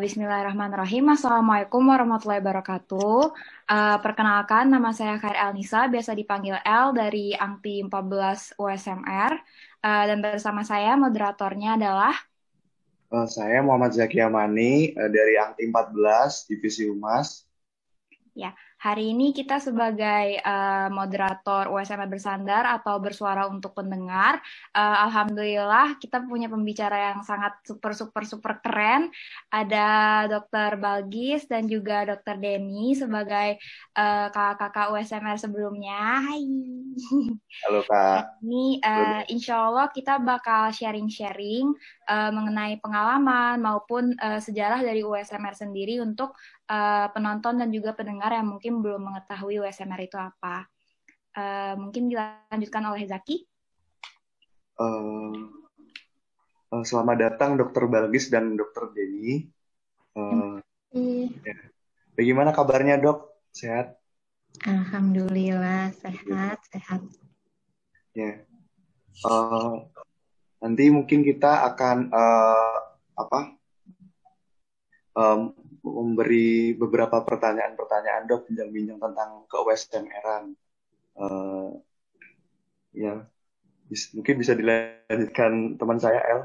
Bismillahirrahmanirrahim. Assalamualaikum warahmatullahi wabarakatuh. Uh, perkenalkan, nama saya Khair Elnisa, biasa dipanggil L dari Angti 14 USMR. Uh, dan bersama saya moderatornya adalah... Uh, saya Muhammad Zaki Amani uh, dari Angti 14, Divisi Humas. Ya, Hari ini kita sebagai uh, moderator USMR bersandar atau bersuara untuk pendengar, uh, alhamdulillah kita punya pembicara yang sangat super super super keren. Ada Dr. Balgis dan juga Dr. Denny sebagai uh, kakak-kakak USMR sebelumnya. Hai. Halo Kak. Ini uh, insya Allah kita bakal sharing-sharing uh, mengenai pengalaman maupun uh, sejarah dari USMR sendiri untuk uh, penonton dan juga pendengar yang mungkin belum mengetahui USMR itu apa. Uh, mungkin dilanjutkan oleh Zaki. Uh, uh, selamat datang Dokter Balgis dan Dokter Denny. Uh, ya. Bagaimana kabarnya dok? Sehat? Alhamdulillah sehat sehat. Ya. Uh, nanti mungkin kita akan uh, apa? Um, memberi beberapa pertanyaan-pertanyaan dok bincang-bincang tentang ke USMR-an. Uh, ya, bis, mungkin bisa dilanjutkan teman saya El.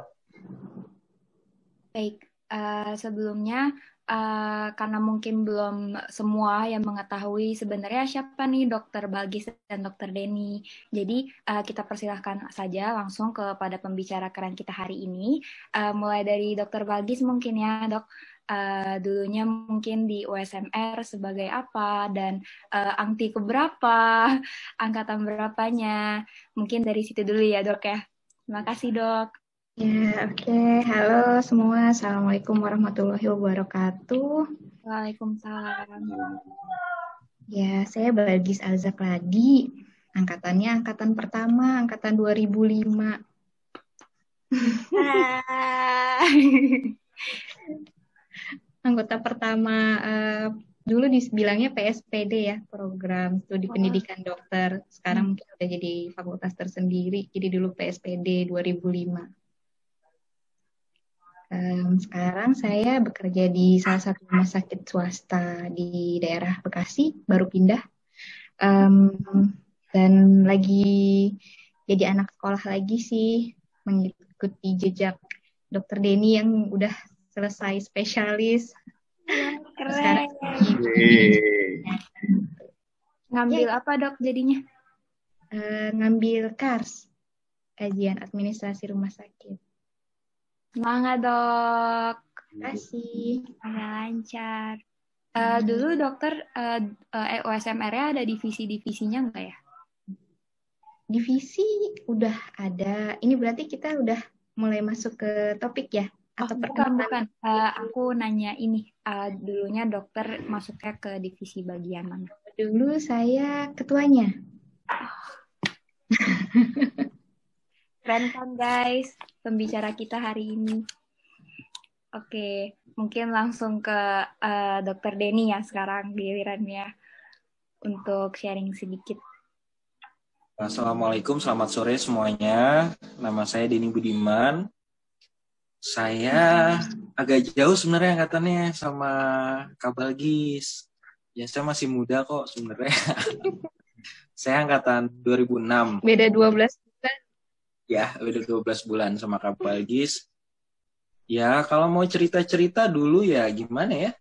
Baik, uh, sebelumnya uh, karena mungkin belum semua yang mengetahui sebenarnya siapa nih Dokter Bagis dan Dokter Denny. Jadi uh, kita persilahkan saja langsung kepada pembicara keren kita hari ini. Uh, mulai dari Dokter Bagis mungkin ya dok uh, dulunya mungkin di USMR sebagai apa dan uh, angti keberapa, angkatan berapanya. Mungkin dari situ dulu ya dok ya. Terima kasih dok. Ya, oke. Okay. Halo semua. Assalamualaikum warahmatullahi wabarakatuh. Waalaikumsalam. Ya, saya Bagis Alzak lagi. Angkatannya angkatan pertama, angkatan 2005. anggota pertama uh, dulu dibilangnya PSPD ya program studi oh. pendidikan dokter sekarang hmm. mungkin udah jadi fakultas tersendiri jadi dulu PSPD 2005 um, sekarang saya bekerja di salah satu rumah sakit swasta di daerah Bekasi baru pindah um, dan lagi jadi anak sekolah lagi sih mengikuti jejak dokter Denny yang udah selesai spesialis. keren. Ngambil ya. apa dok jadinya? Uh, ngambil KARS, kajian administrasi rumah sakit. Semangat dok. Terima kasih. lancar. Uh, dulu dokter uh, uh, OSMR-nya ada divisi-divisinya enggak ya? Divisi udah ada. Ini berarti kita udah mulai masuk ke topik ya? Atau oh, bukan bukan. Uh, aku nanya ini uh, dulunya dokter masuknya ke divisi bagian mana? Dulu saya ketuanya. Keren kan guys pembicara kita hari ini? Oke mungkin langsung ke uh, dokter Denny ya sekarang gilirannya untuk sharing sedikit. Assalamualaikum, selamat sore semuanya. Nama saya Denny Budiman, saya agak jauh sebenarnya angkatannya sama Kabalgis. Ya saya masih muda kok sebenarnya. saya angkatan 2006. Beda 12 bulan. Ya, beda 12 bulan sama Kabalgis. Ya, kalau mau cerita-cerita dulu ya gimana ya?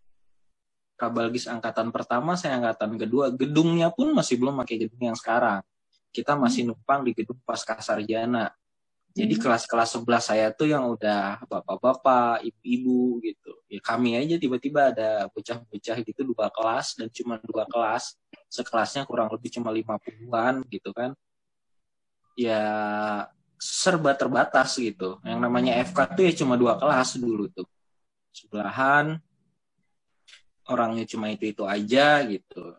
Kabalgis angkatan pertama, saya angkatan kedua. Gedungnya pun masih belum pakai gedung yang sekarang. Kita masih hmm. numpang di gedung Pasca Sarjana jadi hmm. kelas-kelas sebelah saya tuh yang udah bapak-bapak, ibu-ibu gitu. Ya kami aja tiba-tiba ada bocah-bocah gitu dua kelas dan cuma dua kelas. Sekelasnya kurang lebih cuma lima puluhan gitu kan. Ya serba terbatas gitu. Yang namanya FK tuh ya cuma dua kelas dulu tuh. Sebelahan orangnya cuma itu-itu aja gitu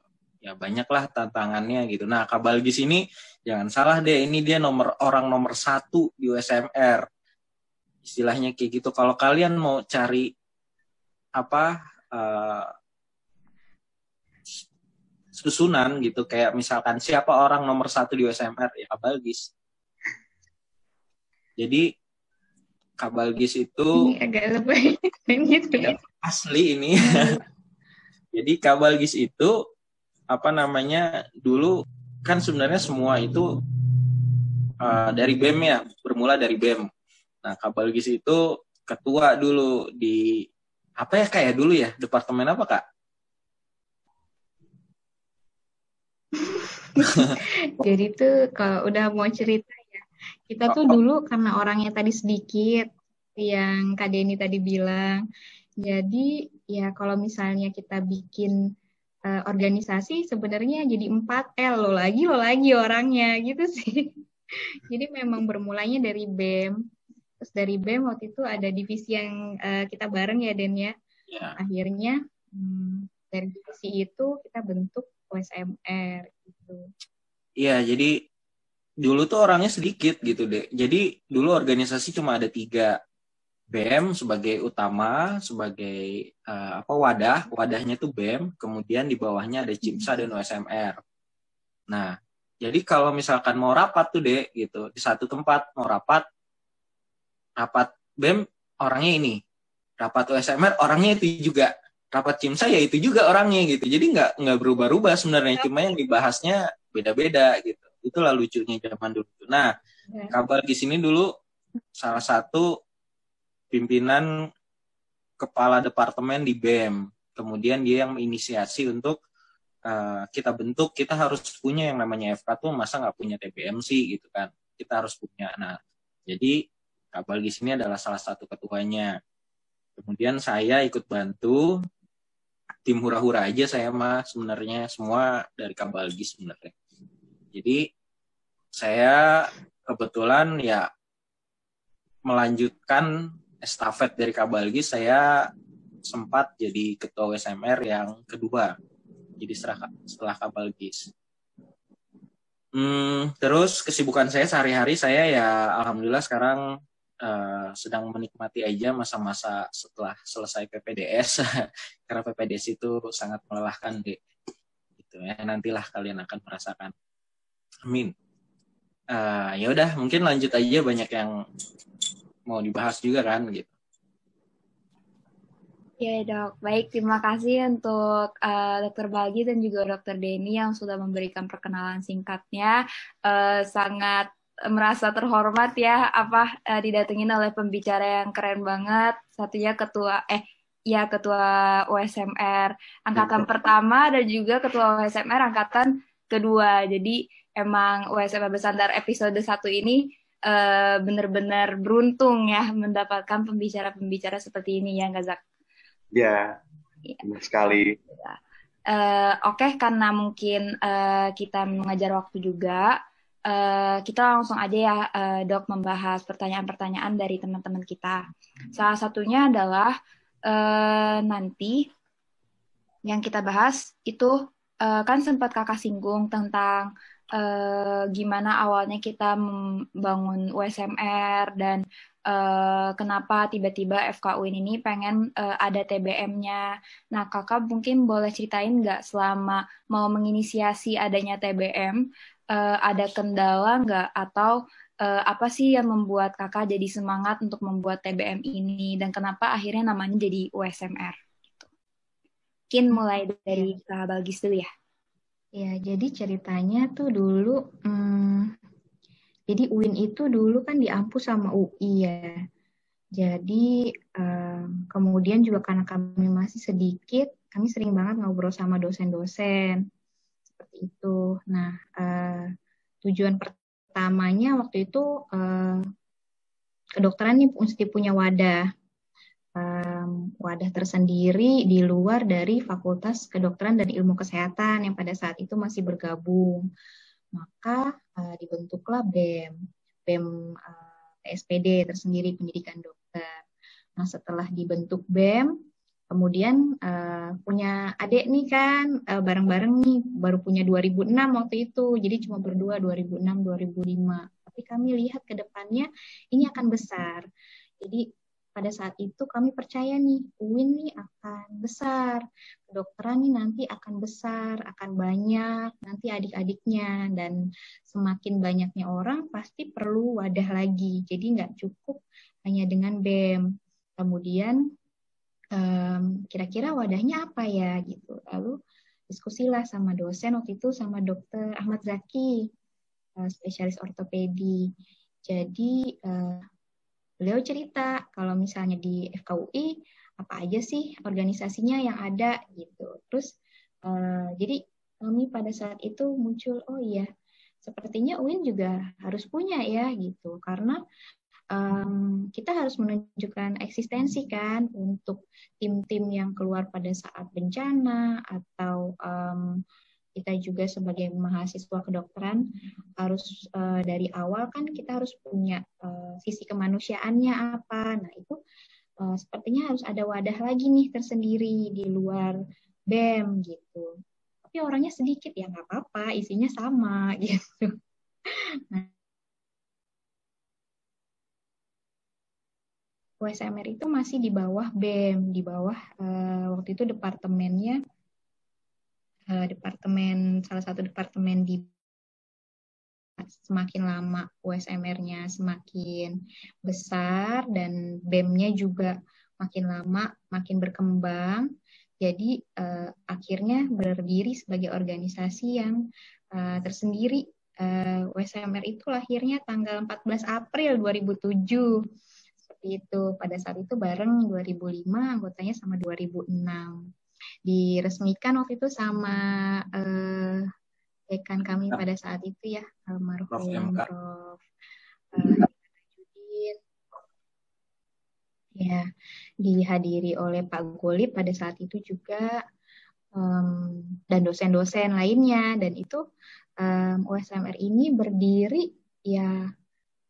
ya banyaklah tantangannya gitu. Nah, di sini jangan salah deh, ini dia nomor orang nomor satu di USMR. Istilahnya kayak gitu. Kalau kalian mau cari apa uh, susunan gitu, kayak misalkan siapa orang nomor satu di USMR ya Kabalgis. Jadi Kabalgis itu ini agak lebih gitu ya. asli ini. Jadi Kabalgis itu apa namanya dulu kan sebenarnya semua itu uh, dari BEM ya, bermula dari BEM. Nah, Kabalgis itu ketua dulu di apa ya kayak dulu ya, departemen apa Kak? Jadi tuh kalau udah mau cerita ya, kita tuh dulu karena orangnya tadi sedikit, yang Kak Deni tadi bilang. Jadi ya kalau misalnya kita bikin uh, organisasi sebenarnya jadi empat L lo lagi lo lagi orangnya gitu sih. jadi memang bermulanya dari BEM. Terus dari BEM waktu itu ada divisi yang uh, kita bareng ya Den ya. Yeah. Akhirnya hmm, dari divisi itu kita bentuk USMR gitu. Iya, jadi dulu tuh orangnya sedikit gitu deh. Jadi dulu organisasi cuma ada tiga. BEM sebagai utama, sebagai uh, apa wadah, wadahnya itu BEM, kemudian di bawahnya ada CIMSA dan USMR. Nah, jadi kalau misalkan mau rapat tuh deh gitu, di satu tempat mau rapat, rapat BEM orangnya ini, rapat USMR orangnya itu juga, rapat CIMSA ya itu juga orangnya gitu. Jadi nggak nggak berubah-ubah sebenarnya, cuma yang dibahasnya beda-beda gitu. Itulah lucunya zaman dulu. Nah, ya. kabar di sini dulu salah satu pimpinan kepala departemen di BEM. Kemudian dia yang menginisiasi untuk uh, kita bentuk, kita harus punya yang namanya FK tuh masa nggak punya TBMC gitu kan. Kita harus punya. Nah, jadi Kak Balgis ini adalah salah satu ketuanya. Kemudian saya ikut bantu tim hura-hura aja saya mah sebenarnya semua dari Kak Balgis sebenarnya. Jadi saya kebetulan ya melanjutkan estafet dari Kabalgi saya sempat jadi ketua SMR yang kedua. Jadi setelah setelah Kabalgis hmm, terus kesibukan saya sehari-hari saya ya alhamdulillah sekarang uh, sedang menikmati aja masa-masa setelah selesai PPDS karena PPDS itu sangat melelahkan deh gitu ya nantilah kalian akan merasakan. Amin. Uh, ya udah mungkin lanjut aja banyak yang mau dibahas juga kan gitu. Ya dok, baik terima kasih untuk uh, Dokter Bagi dan juga Dokter Denny yang sudah memberikan perkenalan singkatnya. Uh, sangat merasa terhormat ya apa uh, didatengin oleh pembicara yang keren banget. Satunya ketua eh ya ketua USMR angkatan pertama dan juga ketua USMR angkatan kedua. Jadi emang USMR Bersandar episode satu ini uh, benar-benar beruntung ya mendapatkan pembicara-pembicara seperti ini ya Gazak. Ya, ya. benar sekali. Uh, Oke, okay, karena mungkin uh, kita mengajar waktu juga, uh, kita langsung aja ya uh, dok membahas pertanyaan-pertanyaan dari teman-teman kita. Salah satunya adalah uh, nanti yang kita bahas itu uh, kan sempat kakak singgung tentang uh, gimana awalnya kita membangun USMR dan uh, kenapa tiba-tiba FKUIN ini pengen uh, ada TBM-nya. Nah, kakak mungkin boleh ceritain nggak selama mau menginisiasi adanya TBM, uh, ada kendala nggak atau uh, apa sih yang membuat kakak jadi semangat untuk membuat TBM ini dan kenapa akhirnya namanya jadi USMR? Gitu. Mungkin mulai dari Kak Balgis dulu ya. Ya, jadi ceritanya tuh dulu, hmm, jadi UIN itu dulu kan diampu sama UI ya. Jadi um, kemudian juga karena kami masih sedikit, kami sering banget ngobrol sama dosen-dosen seperti itu. Nah, uh, tujuan pertamanya waktu itu uh, kedokteran nih mesti punya wadah um, wadah tersendiri di luar dari Fakultas Kedokteran dan Ilmu Kesehatan yang pada saat itu masih bergabung. Maka uh, dibentuklah BEM, BEM uh, PSPD tersendiri Pendidikan Dokter. Nah, setelah dibentuk BEM, kemudian uh, punya adik nih kan uh, bareng-bareng nih baru punya 2006 waktu itu jadi cuma berdua 2006 2005 tapi kami lihat ke depannya ini akan besar jadi pada saat itu kami percaya nih UIN nih akan besar, kedokteran nih nanti akan besar, akan banyak nanti adik-adiknya dan semakin banyaknya orang pasti perlu wadah lagi. Jadi nggak cukup hanya dengan BEM. Kemudian um, kira-kira wadahnya apa ya gitu. Lalu diskusilah sama dosen waktu itu sama dokter Ahmad Zaki, uh, spesialis ortopedi. Jadi uh, beliau cerita kalau misalnya di FKUI apa aja sih organisasinya yang ada gitu. Terus uh, jadi kami pada saat itu muncul oh iya sepertinya UIN juga harus punya ya gitu karena um, kita harus menunjukkan eksistensi kan untuk tim-tim yang keluar pada saat bencana atau um, kita juga sebagai mahasiswa kedokteran harus uh, dari awal kan kita harus punya uh, sisi kemanusiaannya apa. Nah itu uh, sepertinya harus ada wadah lagi nih tersendiri di luar BEM gitu. Tapi orangnya sedikit ya nggak apa-apa, isinya sama gitu. Nah, USMR itu masih di bawah BEM, di bawah uh, waktu itu departemennya uh, departemen salah satu departemen di semakin lama USMR-nya semakin besar dan BEM-nya juga makin lama makin berkembang. Jadi uh, akhirnya berdiri sebagai organisasi yang uh, tersendiri. Uh, USMR itu lahirnya tanggal 14 April 2007 seperti itu. Pada saat itu bareng 2005 anggotanya sama 2006. Diresmikan waktu itu sama eh, dekan kami pada saat itu ya almarhum Prof. Uh, ya dihadiri oleh Pak Golip pada saat itu juga um, dan dosen-dosen lainnya dan itu um, USMR ini berdiri ya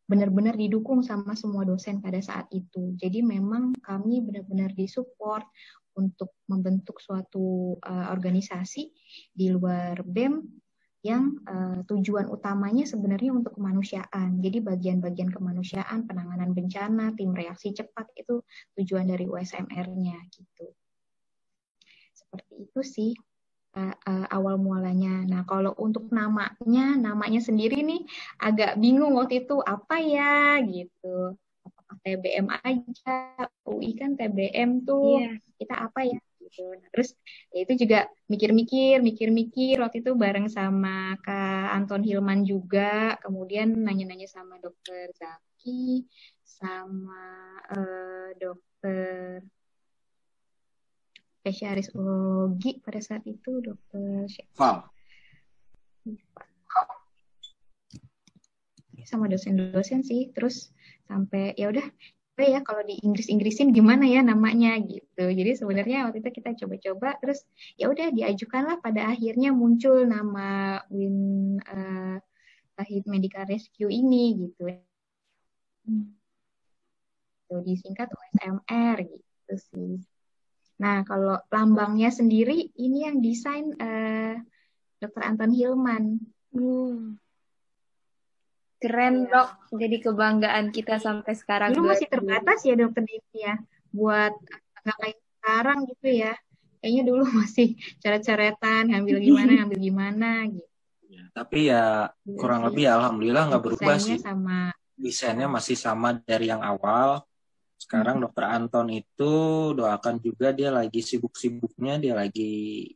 benar-benar didukung sama semua dosen pada saat itu. Jadi memang kami benar-benar disupport untuk membentuk suatu uh, organisasi di luar BEM yang uh, tujuan utamanya sebenarnya untuk kemanusiaan. Jadi bagian-bagian kemanusiaan, penanganan bencana, tim reaksi cepat itu tujuan dari USMR-nya gitu. Seperti itu sih uh, uh, awal mualanya. Nah, kalau untuk namanya, namanya sendiri nih agak bingung waktu itu apa ya gitu. TBM aja? UI kan TBM tuh. Yeah. Kita apa ya? Gitu. Nah, terus ya itu juga mikir-mikir, mikir-mikir waktu itu bareng sama Kak Anton Hilman juga, kemudian nanya-nanya sama Dokter Zaki, sama uh, Dokter spesialis urologi pada saat itu dokter Val. Sama dosen-dosen sih, terus sampai ya udah ya kalau di Inggris Inggrisin gimana ya namanya gitu. Jadi sebenarnya waktu itu kita coba-coba terus ya udah diajukanlah pada akhirnya muncul nama Win uh, Medical Rescue ini gitu. Hmm. disingkat USMR gitu sih. Nah, kalau lambangnya sendiri ini yang desain uh, Dr. Anton Hilman. Hmm. Keren ya. dok, jadi kebanggaan kita sampai sekarang. Dulu masih terbatas ya dokter Dini ya, buat nggak kayak sekarang gitu ya. Kayaknya dulu masih coret-coretan, ngambil gimana, ngambil gimana gitu. Ya, tapi ya iya kurang lebih ya, alhamdulillah nggak berubah sih. Sama desainnya masih sama dari yang awal sekarang dokter Anton itu doakan juga dia lagi sibuk-sibuknya, dia lagi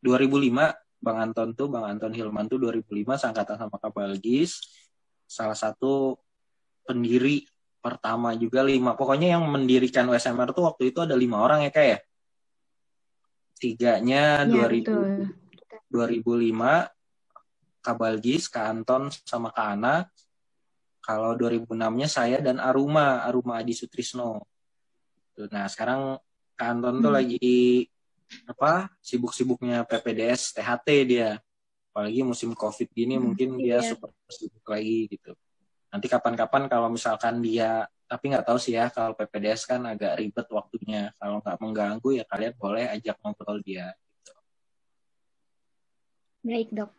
2005 Bang Anton tuh, Bang Anton Hilman tuh 2005 sangkatan sama Kabalgis. Salah satu pendiri pertama juga lima. Pokoknya yang mendirikan USMR tuh waktu itu ada lima orang ya kayak ya. Tiganya ya, 2000, 2005 Kabalgis, Kak Anton sama Kak Ana. Kalau 2006-nya saya dan Aruma, Aruma Adi Sutrisno. Nah, sekarang Kanton hmm. tuh lagi apa? Sibuk-sibuknya PPDS THT dia. Apalagi musim Covid gini hmm, mungkin iya. dia super sibuk lagi gitu. Nanti kapan-kapan kalau misalkan dia tapi nggak tahu sih ya kalau PPDS kan agak ribet waktunya. Kalau nggak mengganggu ya kalian boleh ajak ngobrol dia. Gitu. Baik dok.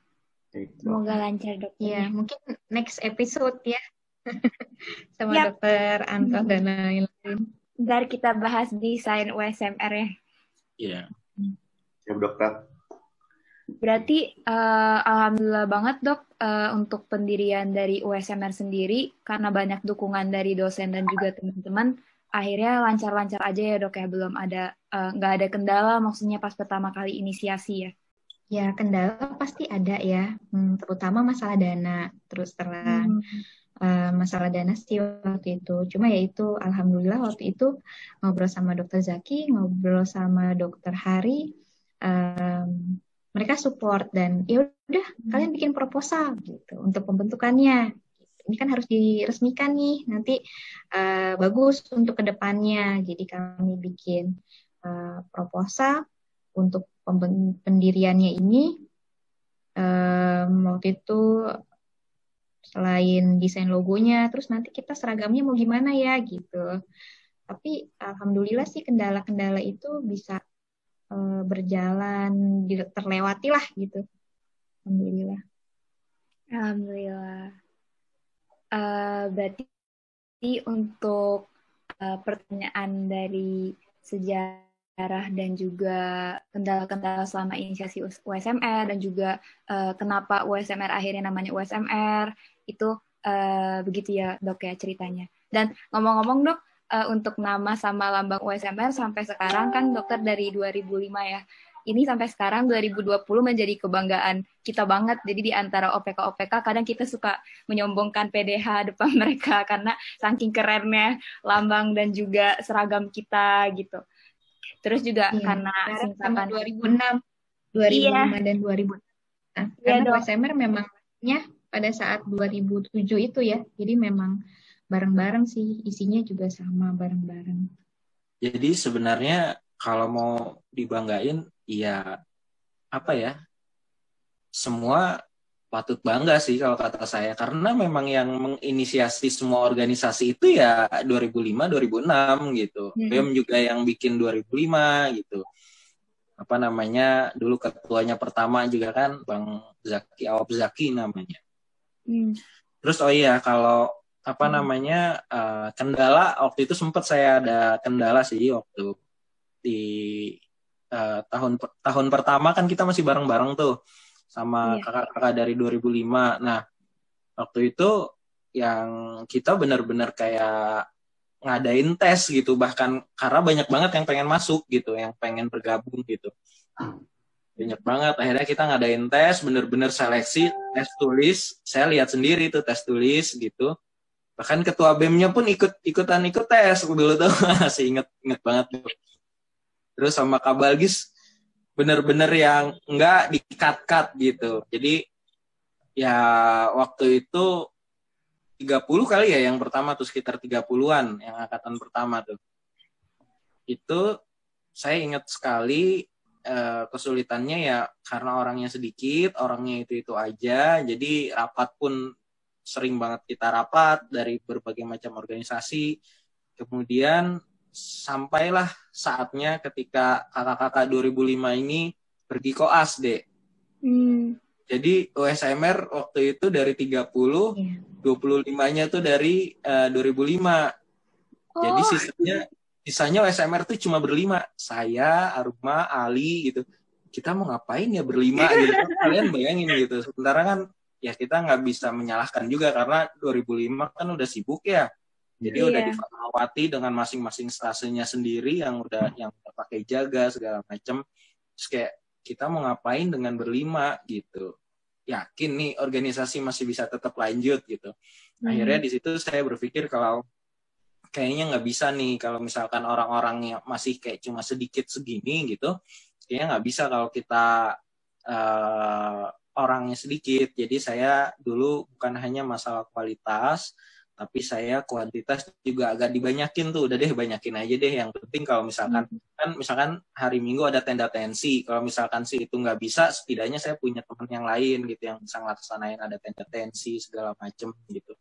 Semoga lancar dok. Ya mungkin next episode ya sama yep. dokter Anton dan lain-lain. Ntar kita bahas desain USMR ya. Iya. Yeah. dokter. Berarti uh, alhamdulillah banget dok uh, untuk pendirian dari USMR sendiri karena banyak dukungan dari dosen dan juga teman-teman akhirnya lancar-lancar aja ya dok ya belum ada eh, nggak uh, ada kendala maksudnya pas pertama kali inisiasi ya? Ya kendala pasti ada ya hmm, terutama masalah dana. Terus terang hmm. uh, masalah dana sih waktu itu. Cuma ya itu alhamdulillah waktu itu ngobrol sama dokter Zaki ngobrol sama dokter Hari um, mereka support dan ya udah hmm. kalian bikin proposal gitu untuk pembentukannya. Ini kan harus diresmikan nih nanti uh, bagus untuk ke depannya. Jadi kami bikin uh, proposal untuk pendiriannya ini um, waktu itu selain desain logonya terus nanti kita seragamnya mau gimana ya gitu. Tapi alhamdulillah sih kendala-kendala itu bisa uh, berjalan terlewati lah gitu. Alhamdulillah. Alhamdulillah. Uh, berarti untuk uh, pertanyaan dari sejarah dan juga kendala-kendala selama inisiasi USMR dan juga uh, kenapa USMR akhirnya namanya USMR itu uh, begitu ya dok ya ceritanya. Dan ngomong-ngomong dok, uh, untuk nama sama lambang USMR sampai sekarang kan dokter dari 2005 ya ini sampai sekarang 2020 menjadi kebanggaan kita banget. Jadi di antara OPK-OPK kadang kita suka menyombongkan PDH depan mereka karena saking kerennya lambang dan juga seragam kita gitu. Terus juga iya, karena singkatan 2006, 2005 iya. dan 2000. Nah, iya, karena dong. SMR memangnya pada saat 2007 itu ya. Jadi memang bareng-bareng sih isinya juga sama bareng-bareng. Jadi sebenarnya kalau mau dibanggain ya apa ya semua patut bangga sih kalau kata saya karena memang yang menginisiasi semua organisasi itu ya 2005 2006 gitu. Hmm. BEM juga yang bikin 2005 gitu. Apa namanya? Dulu ketuanya pertama juga kan Bang Zaki Awab Zaki namanya. Hmm. Terus oh iya kalau apa hmm. namanya uh, kendala waktu itu sempat saya ada kendala sih waktu di uh, tahun tahun pertama kan kita masih bareng-bareng tuh sama iya. kakak-kakak dari 2005. Nah, waktu itu yang kita benar-benar kayak ngadain tes gitu bahkan karena banyak banget yang pengen masuk gitu, yang pengen bergabung gitu. Banyak banget akhirnya kita ngadain tes bener-bener seleksi tes tulis. Saya lihat sendiri tuh tes tulis gitu. Bahkan ketua BEM-nya pun ikut ikutan ikut tes dulu tuh. Masih inget inget banget tuh. Terus sama Kabalgis bener-bener yang enggak dikat-kat gitu. Jadi ya waktu itu 30 kali ya yang pertama tuh sekitar 30-an yang angkatan pertama tuh. Itu saya ingat sekali eh, kesulitannya ya karena orangnya sedikit orangnya itu itu aja. Jadi rapat pun sering banget kita rapat dari berbagai macam organisasi kemudian sampailah saatnya ketika kakak-kakak 2005 ini pergi koas, deh. Hmm. Jadi OSMR waktu itu dari 30, yeah. 25-nya tuh dari uh, 2005. Oh. Jadi sisanya sisanya OSMR tuh cuma berlima. Saya, Aruma, Ali gitu. Kita mau ngapain ya berlima gitu. Kalian bayangin gitu. Sementara kan ya kita nggak bisa menyalahkan juga karena 2005 kan udah sibuk ya. Jadi iya. udah difatmawati dengan masing-masing stasenya sendiri yang udah yang udah pakai jaga segala macam. Terus kayak kita mau ngapain dengan berlima gitu. Yakin nih organisasi masih bisa tetap lanjut gitu. Hmm. Akhirnya di situ saya berpikir kalau kayaknya nggak bisa nih kalau misalkan orang-orang yang masih kayak cuma sedikit segini gitu, kayaknya nggak bisa kalau kita uh, orangnya sedikit. Jadi saya dulu bukan hanya masalah kualitas, tapi saya kuantitas juga agak dibanyakin tuh. Udah deh banyakin aja deh. Yang penting kalau misalkan hmm. kan misalkan hari minggu ada tenda tensi. Kalau misalkan sih itu nggak bisa setidaknya saya punya teman yang lain gitu yang bisa ngelaksanain ada tenda tensi segala macem gitu.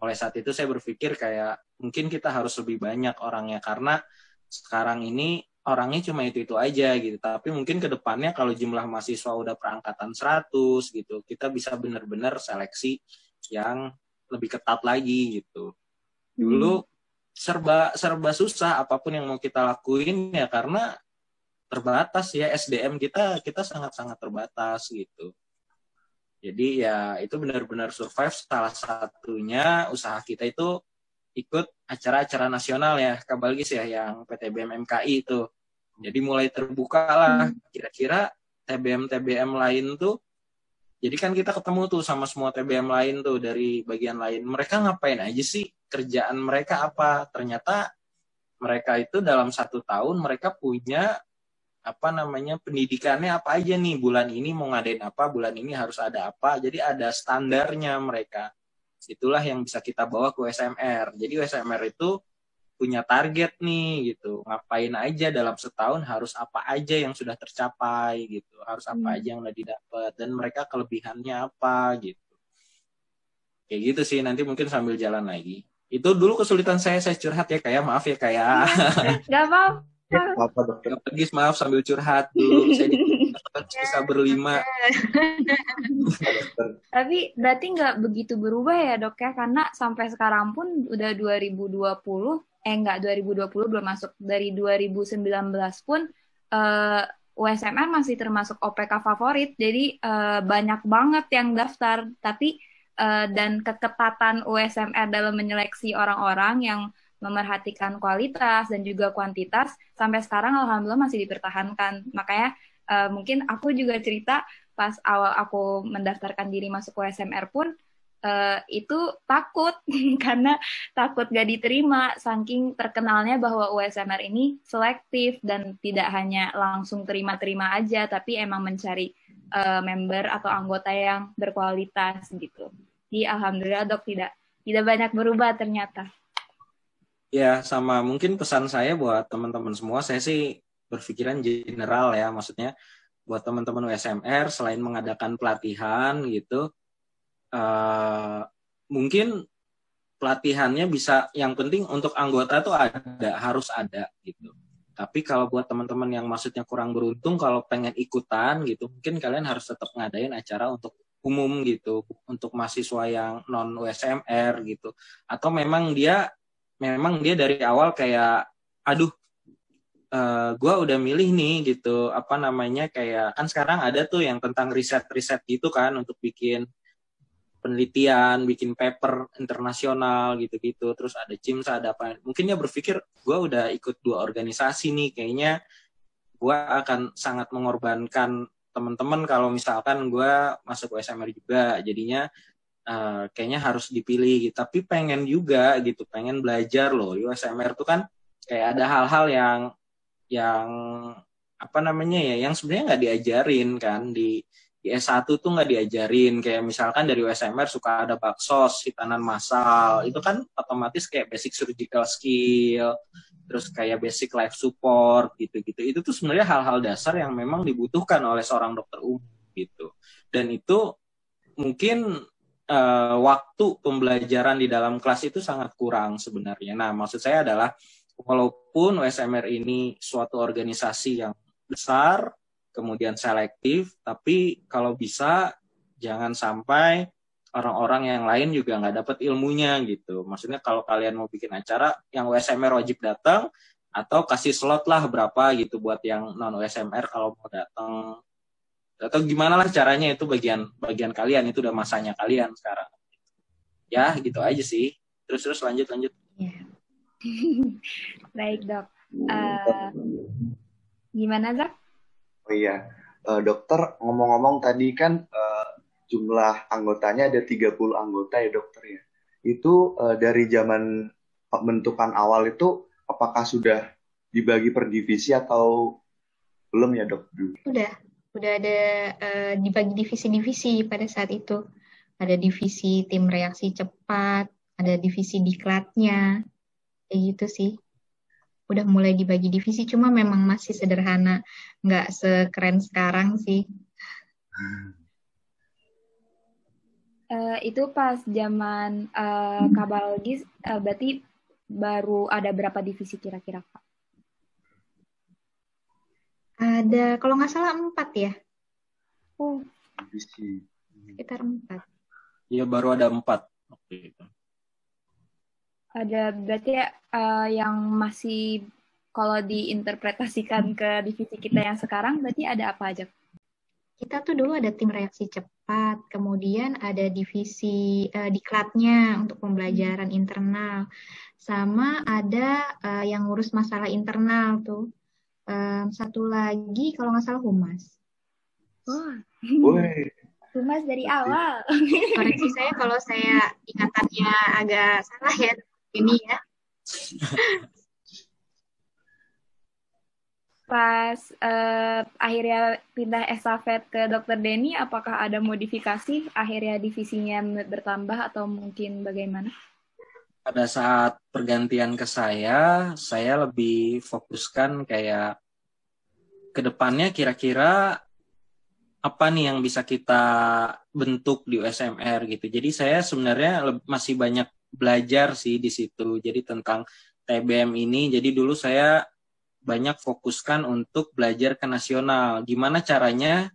Mulai saat itu saya berpikir kayak mungkin kita harus lebih banyak orangnya. Karena sekarang ini orangnya cuma itu itu aja gitu tapi mungkin ke depannya kalau jumlah mahasiswa udah perangkatan 100 gitu kita bisa benar-benar seleksi yang lebih ketat lagi gitu. Dulu hmm. serba serba susah apa pun yang mau kita lakuin ya karena terbatas ya SDM kita kita sangat-sangat terbatas gitu. Jadi ya itu benar-benar survive salah satunya usaha kita itu ikut acara-acara nasional ya Kabalgis ya yang PTBM MKI itu. Jadi mulai terbuka lah hmm. kira-kira TBM TBM lain tuh jadi kan kita ketemu tuh sama semua TBM lain tuh dari bagian lain. Mereka ngapain aja sih? Kerjaan mereka apa? Ternyata mereka itu dalam satu tahun mereka punya apa namanya pendidikannya apa aja nih bulan ini mau ngadain apa bulan ini harus ada apa jadi ada standarnya mereka itulah yang bisa kita bawa ke USMR jadi USMR itu punya target nih gitu. Ngapain aja dalam setahun harus apa aja yang sudah tercapai gitu. Harus apa hmm. aja yang udah didapat dan mereka kelebihannya apa gitu. Kayak gitu sih nanti mungkin sambil jalan lagi. Itu dulu kesulitan saya saya curhat ya kayak maaf ya kayak nggak apa apa dokter. Pergi maaf sambil curhat dulu. Saya bisa berlima. Tapi berarti nggak begitu berubah ya dok ya? Karena sampai sekarang pun udah 2020 eh enggak 2020 belum masuk. Dari 2019 pun uh, eh, USMR masih termasuk OPK favorit. Jadi uh, banyak banget yang daftar. Tapi uh, dan ketepatan USMR dalam menyeleksi orang-orang yang memerhatikan kualitas dan juga kuantitas sampai sekarang alhamdulillah masih dipertahankan. Makanya uh, mungkin aku juga cerita pas awal aku mendaftarkan diri masuk USMR pun uh, itu takut karena takut gak diterima saking terkenalnya bahwa USMR ini selektif dan tidak hanya langsung terima-terima aja tapi emang mencari uh, member atau anggota yang berkualitas gitu. Jadi alhamdulillah dok tidak tidak banyak berubah ternyata. Ya sama mungkin pesan saya buat teman-teman semua saya sih berpikiran general ya maksudnya buat teman-teman USMR selain mengadakan pelatihan gitu uh, mungkin pelatihannya bisa yang penting untuk anggota tuh ada harus ada gitu. Tapi kalau buat teman-teman yang maksudnya kurang beruntung kalau pengen ikutan gitu mungkin kalian harus tetap ngadain acara untuk umum gitu untuk mahasiswa yang non USMR gitu. Atau memang dia memang dia dari awal kayak aduh uh, eh, gue udah milih nih gitu apa namanya kayak kan sekarang ada tuh yang tentang riset-riset gitu kan untuk bikin penelitian, bikin paper internasional gitu-gitu, terus ada CIMSA, ada apa. Mungkin dia berpikir, gue udah ikut dua organisasi nih, kayaknya gue akan sangat mengorbankan teman-teman kalau misalkan gue masuk USMR juga, jadinya uh, kayaknya harus dipilih. Gitu. Tapi pengen juga gitu, pengen belajar loh. USMR tuh kan kayak ada hal-hal yang yang apa namanya ya, yang sebenarnya nggak diajarin kan di di S1 tuh nggak diajarin. Kayak misalkan dari USMR suka ada baksos hitanan massal. Itu kan otomatis kayak basic surgical skill terus kayak basic life support gitu-gitu. Itu tuh sebenarnya hal-hal dasar yang memang dibutuhkan oleh seorang dokter umum gitu. Dan itu mungkin uh, waktu pembelajaran di dalam kelas itu sangat kurang sebenarnya. Nah maksud saya adalah walaupun USMR ini suatu organisasi yang besar kemudian selektif, tapi kalau bisa jangan sampai orang-orang yang lain juga nggak dapat ilmunya gitu. Maksudnya kalau kalian mau bikin acara, yang USMR wajib datang atau kasih slot lah berapa gitu buat yang non USMR kalau mau datang atau gimana lah caranya itu bagian bagian kalian itu udah masanya kalian sekarang ya gitu aja sih terus terus lanjut lanjut ya. baik dok uh, gimana Zak Oh iya, uh, dokter ngomong-ngomong tadi kan uh, jumlah anggotanya ada 30 anggota ya dokter ya. Itu uh, dari zaman pembentukan awal itu apakah sudah dibagi per divisi atau belum ya dok? Udah, udah ada uh, dibagi divisi-divisi pada saat itu. Ada divisi tim reaksi cepat, ada divisi diklatnya, kayak gitu sih. Udah mulai dibagi divisi cuma memang masih sederhana. Nggak sekeren sekarang sih. Uh, itu pas zaman uh, kabalgis uh, berarti baru ada berapa divisi kira-kira kak? Ada kalau nggak salah empat ya. Oh. Divisi. Sekitar empat. Iya baru ada empat waktu itu ada berarti uh, yang masih kalau diinterpretasikan ke divisi kita yang sekarang berarti ada apa aja? kita tuh dulu ada tim reaksi cepat, kemudian ada divisi uh, diklatnya untuk pembelajaran internal, sama ada uh, yang ngurus masalah internal tuh. Um, satu lagi kalau nggak salah humas. Oh. Woi. Humas dari awal. Koreksi saya kalau saya ingatannya agak salah ya ini ya. pas uh, akhirnya pindah estafet ke Dokter Denny, apakah ada modifikasi akhirnya divisinya bertambah atau mungkin bagaimana? Pada saat pergantian ke saya, saya lebih fokuskan kayak ke depannya kira-kira apa nih yang bisa kita bentuk di USMR gitu. Jadi saya sebenarnya masih banyak belajar sih di situ. Jadi tentang TBM ini, jadi dulu saya banyak fokuskan untuk belajar ke nasional. Gimana caranya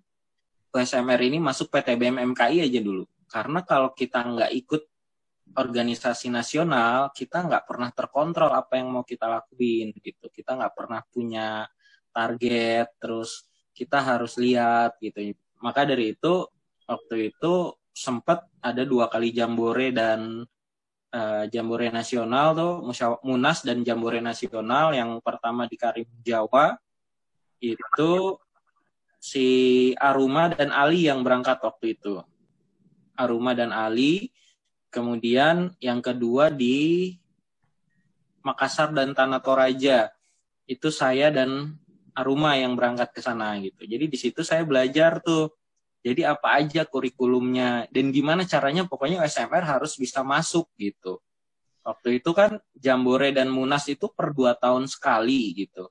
USMR ini masuk PTBM MKI aja dulu. Karena kalau kita nggak ikut organisasi nasional, kita nggak pernah terkontrol apa yang mau kita lakuin gitu. Kita nggak pernah punya target, terus kita harus lihat gitu. Maka dari itu waktu itu sempat ada dua kali jambore dan uh, Jambore Nasional tuh Munas dan Jambore Nasional yang pertama di Karim Jawa itu si Aruma dan Ali yang berangkat waktu itu. Aruma dan Ali. Kemudian yang kedua di Makassar dan Tanah Toraja. Itu saya dan Aruma yang berangkat ke sana gitu. Jadi di situ saya belajar tuh jadi apa aja kurikulumnya dan gimana caranya pokoknya SMR harus bisa masuk gitu. Waktu itu kan Jambore dan Munas itu per dua tahun sekali gitu.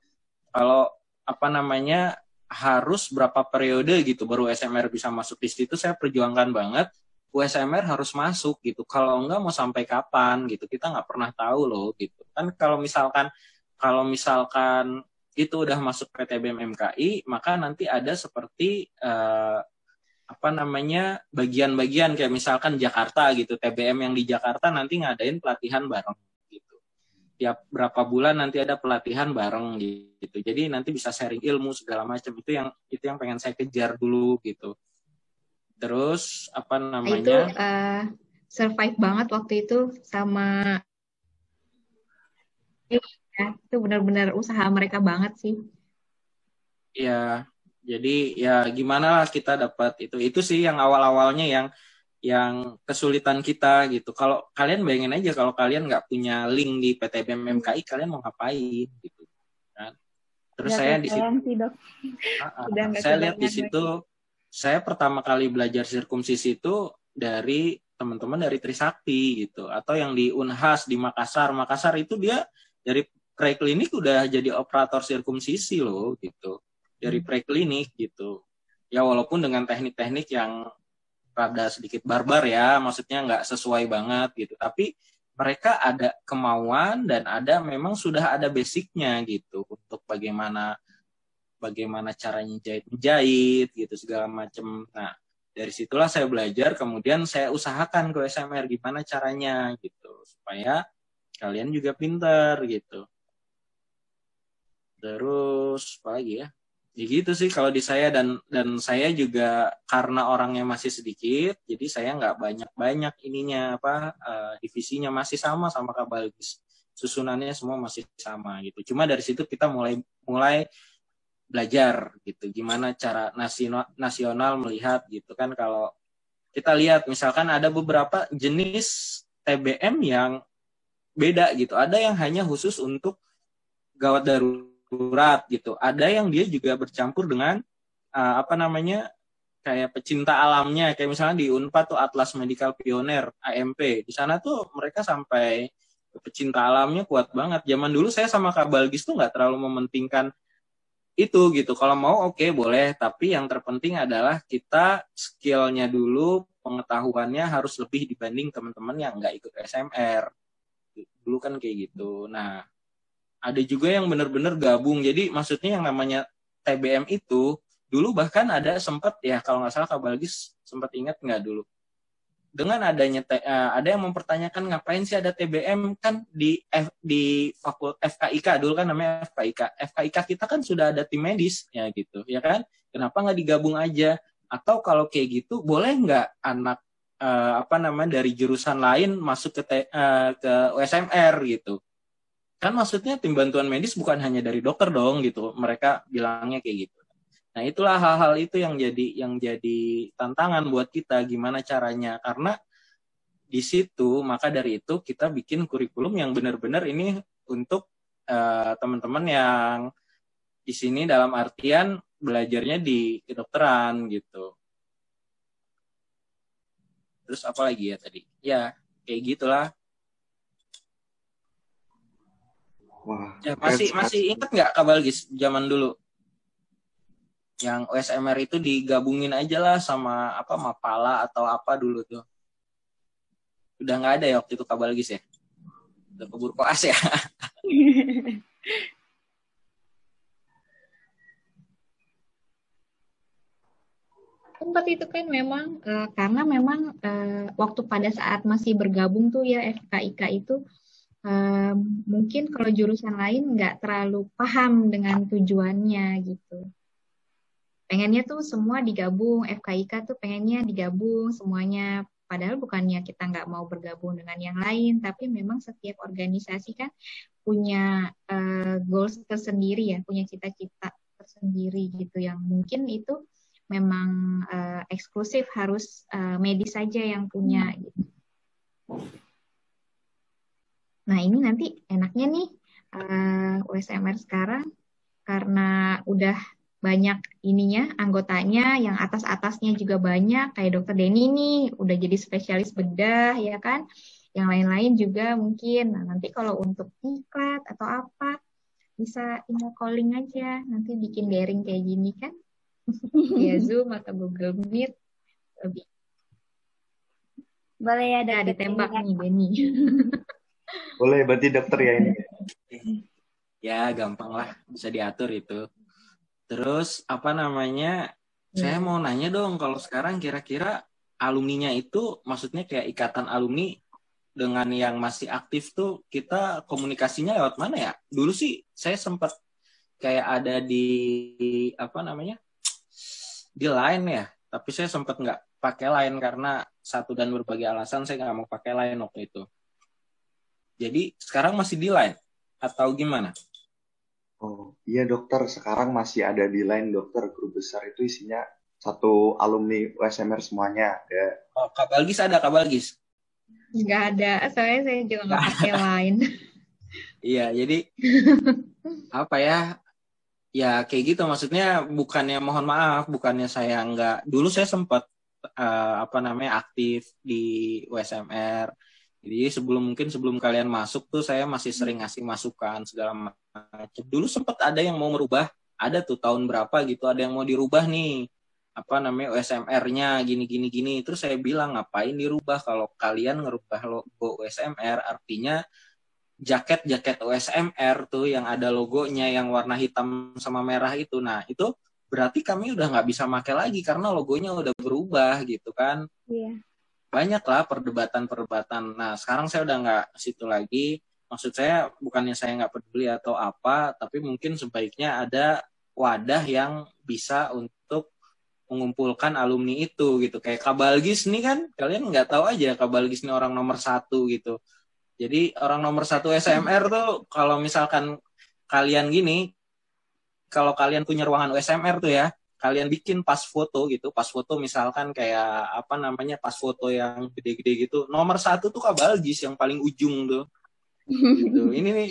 Kalau apa namanya harus berapa periode gitu baru SMR bisa masuk di situ saya perjuangkan banget USMR harus masuk gitu. Kalau enggak mau sampai kapan gitu. Kita nggak pernah tahu loh gitu. Kan kalau misalkan kalau misalkan itu udah masuk PTBM MKI, maka nanti ada seperti uh, apa namanya bagian-bagian kayak misalkan Jakarta gitu TBM yang di Jakarta nanti ngadain pelatihan bareng gitu. Tiap berapa bulan nanti ada pelatihan bareng gitu. Jadi nanti bisa sharing ilmu segala macam. Itu yang itu yang pengen saya kejar dulu gitu. Terus apa namanya? itu uh, survive banget waktu itu sama ya, itu benar-benar usaha mereka banget sih. Ya jadi ya gimana lah kita dapat itu. Itu sih yang awal-awalnya yang yang kesulitan kita gitu. Kalau kalian bayangin aja kalau kalian nggak punya link di PTBM MKI, kalian mau ngapain gitu kan. Terus saya di situ dok. Uh, saya lihat di situ saya pertama kali belajar sirkumsisi itu dari teman-teman dari Trisakti gitu atau yang di Unhas di Makassar. Makassar itu dia dari preklinik udah jadi operator sirkumsisi loh gitu dari preklinik gitu. Ya walaupun dengan teknik-teknik yang rada sedikit barbar ya, maksudnya nggak sesuai banget gitu. Tapi mereka ada kemauan dan ada memang sudah ada basicnya gitu untuk bagaimana bagaimana caranya jahit jahit gitu segala macam. Nah dari situlah saya belajar, kemudian saya usahakan ke SMR gimana caranya gitu supaya kalian juga pintar gitu. Terus apa lagi ya? Ya gitu sih kalau di saya dan dan saya juga karena orangnya masih sedikit jadi saya nggak banyak banyak ininya apa uh, divisinya masih sama sama kabalgis susunannya semua masih sama gitu. Cuma dari situ kita mulai mulai belajar gitu. Gimana cara nasional nasional melihat gitu kan. Kalau kita lihat misalkan ada beberapa jenis TBM yang beda gitu. Ada yang hanya khusus untuk gawat darurat surat gitu. Ada yang dia juga bercampur dengan uh, apa namanya kayak pecinta alamnya kayak misalnya di Unpad tuh Atlas Medical Pioneer AMP. Di sana tuh mereka sampai pecinta alamnya kuat banget. Zaman dulu saya sama Kak Balgis tuh nggak terlalu mementingkan itu gitu. Kalau mau oke okay, boleh, tapi yang terpenting adalah kita skillnya dulu, pengetahuannya harus lebih dibanding teman-teman yang nggak ikut SMR. Dulu kan kayak gitu. Nah, ada juga yang benar-benar gabung. Jadi maksudnya yang namanya TBM itu dulu bahkan ada sempat ya kalau nggak salah Kabalgis sempat ingat nggak dulu? Dengan adanya uh, ada yang mempertanyakan ngapain sih ada TBM kan di F, di fakult FKIK dulu kan namanya FKIK FKIK kita kan sudah ada tim medis ya gitu ya kan? Kenapa nggak digabung aja? Atau kalau kayak gitu boleh nggak anak uh, apa namanya dari jurusan lain masuk ke uh, ke USMR gitu kan maksudnya tim bantuan medis bukan hanya dari dokter dong gitu. Mereka bilangnya kayak gitu. Nah itulah hal-hal itu yang jadi yang jadi tantangan buat kita gimana caranya. Karena di situ maka dari itu kita bikin kurikulum yang benar-benar ini untuk uh, teman-teman yang di sini dalam artian belajarnya di kedokteran gitu. Terus apa lagi ya tadi? Ya kayak gitulah Wah, ya, masih masih ingat nggak Kabalgis zaman dulu? Yang OSMR itu digabungin aja lah sama apa Mapala atau apa dulu tuh. Udah nggak ada ya waktu itu Kabalgis ya? Udah keburu koas ya? Sempat itu kan memang uh, karena memang uh, waktu pada saat masih bergabung tuh ya FKIK itu uh, mungkin kalau jurusan lain nggak terlalu paham dengan tujuannya gitu. Pengennya tuh semua digabung, FKIK tuh pengennya digabung semuanya. Padahal bukannya kita nggak mau bergabung dengan yang lain, tapi memang setiap organisasi kan punya uh, goals tersendiri ya, punya cita-cita tersendiri gitu yang mungkin itu memang uh, eksklusif harus uh, medis saja yang punya hmm. gitu. Nah ini nanti enaknya nih uh, eh, USMR sekarang karena udah banyak ininya anggotanya yang atas atasnya juga banyak kayak dokter Denny nih udah jadi spesialis bedah ya kan? Yang lain-lain juga mungkin. Nah, nanti kalau untuk iklat atau apa bisa email calling aja nanti bikin daring kayak gini kan? Via Zoom atau Google Meet lebih. Boleh ya nah, ditembak nih Benny boleh berarti dokter ya ini. Ya gampang lah. Bisa diatur itu. Terus apa namanya? Hmm. saya mau nanya dong kalau sekarang kira-kira alumninya itu maksudnya kayak ikatan alumni dengan yang masih aktif tuh kita komunikasinya lewat mana ya? Dulu sih saya sempat kayak ada di apa namanya? Di line ya tapi saya sempat nggak pakai line karena satu dan berbagai alasan saya nggak mau pakai line waktu itu jadi sekarang masih di line atau gimana? Oh iya dokter. Sekarang masih ada di line dokter. Grup besar itu isinya satu alumni USMR semuanya. Ya oh kabalgis ada kabalgis nggak ada. Soalnya saya juga nggak pakai line. Iya jadi apa ya? Ya kayak gitu. Maksudnya bukannya mohon maaf bukannya saya nggak dulu saya sempat uh, apa namanya aktif di USMR jadi sebelum mungkin sebelum kalian masuk tuh saya masih sering ngasih masukan segala macam dulu sempat ada yang mau merubah ada tuh tahun berapa gitu ada yang mau dirubah nih apa namanya USMR-nya gini gini gini terus saya bilang ngapain dirubah kalau kalian ngerubah logo USMR artinya jaket-jaket USMR tuh yang ada logonya yang warna hitam sama merah itu. Nah, itu berarti kami udah nggak bisa pakai lagi karena logonya udah berubah gitu kan. Iya. Banyak lah perdebatan-perdebatan. Nah, sekarang saya udah nggak situ lagi. Maksud saya bukannya saya nggak peduli atau apa, tapi mungkin sebaiknya ada wadah yang bisa untuk mengumpulkan alumni itu gitu. Kayak Kabalgis nih kan, kalian nggak tahu aja Kabalgis ini orang nomor satu gitu jadi orang nomor satu SMR tuh kalau misalkan kalian gini, kalau kalian punya ruangan USMR tuh ya, kalian bikin pas foto gitu, pas foto misalkan kayak apa namanya pas foto yang gede-gede gitu, nomor satu tuh Kabalgis yang paling ujung tuh. gitu. Ini nih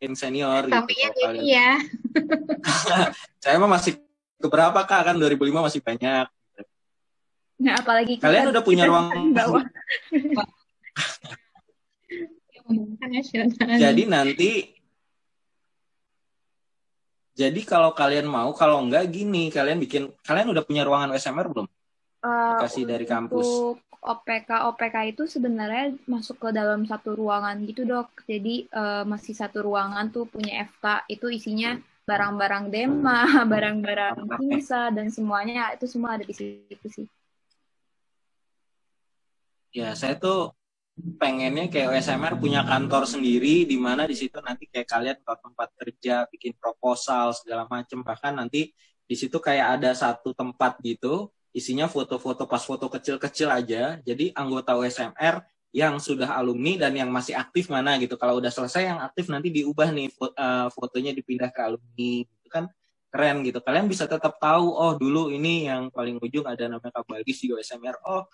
yang senior Tapi gitu. Ini ya. Saya mah masih keberapa kak kan 2005 masih banyak. Nah, apalagi kalian udah punya ruang jadi nanti jadi kalau kalian mau, kalau enggak gini, kalian bikin, kalian udah punya ruangan USMR belum? Uh, Kasih dari kampus. Untuk OPK OPK itu sebenarnya masuk ke dalam satu ruangan gitu dok. Jadi uh, masih satu ruangan tuh punya FK itu isinya barang-barang Dema, barang-barang Kinsa dan semuanya itu semua ada di situ sih. Ya saya tuh pengennya kayak USMR punya kantor sendiri di mana di situ nanti kayak kalian ke tempat kerja bikin proposal segala macam bahkan nanti di situ kayak ada satu tempat gitu isinya foto-foto pas foto kecil-kecil aja. Jadi anggota USMR yang sudah alumni dan yang masih aktif mana gitu. Kalau udah selesai yang aktif nanti diubah nih eh, fotonya dipindah ke alumni. Itu kan keren gitu. Kalian bisa tetap tahu oh dulu ini yang paling ujung ada namanya Kak Balgis di USMR oh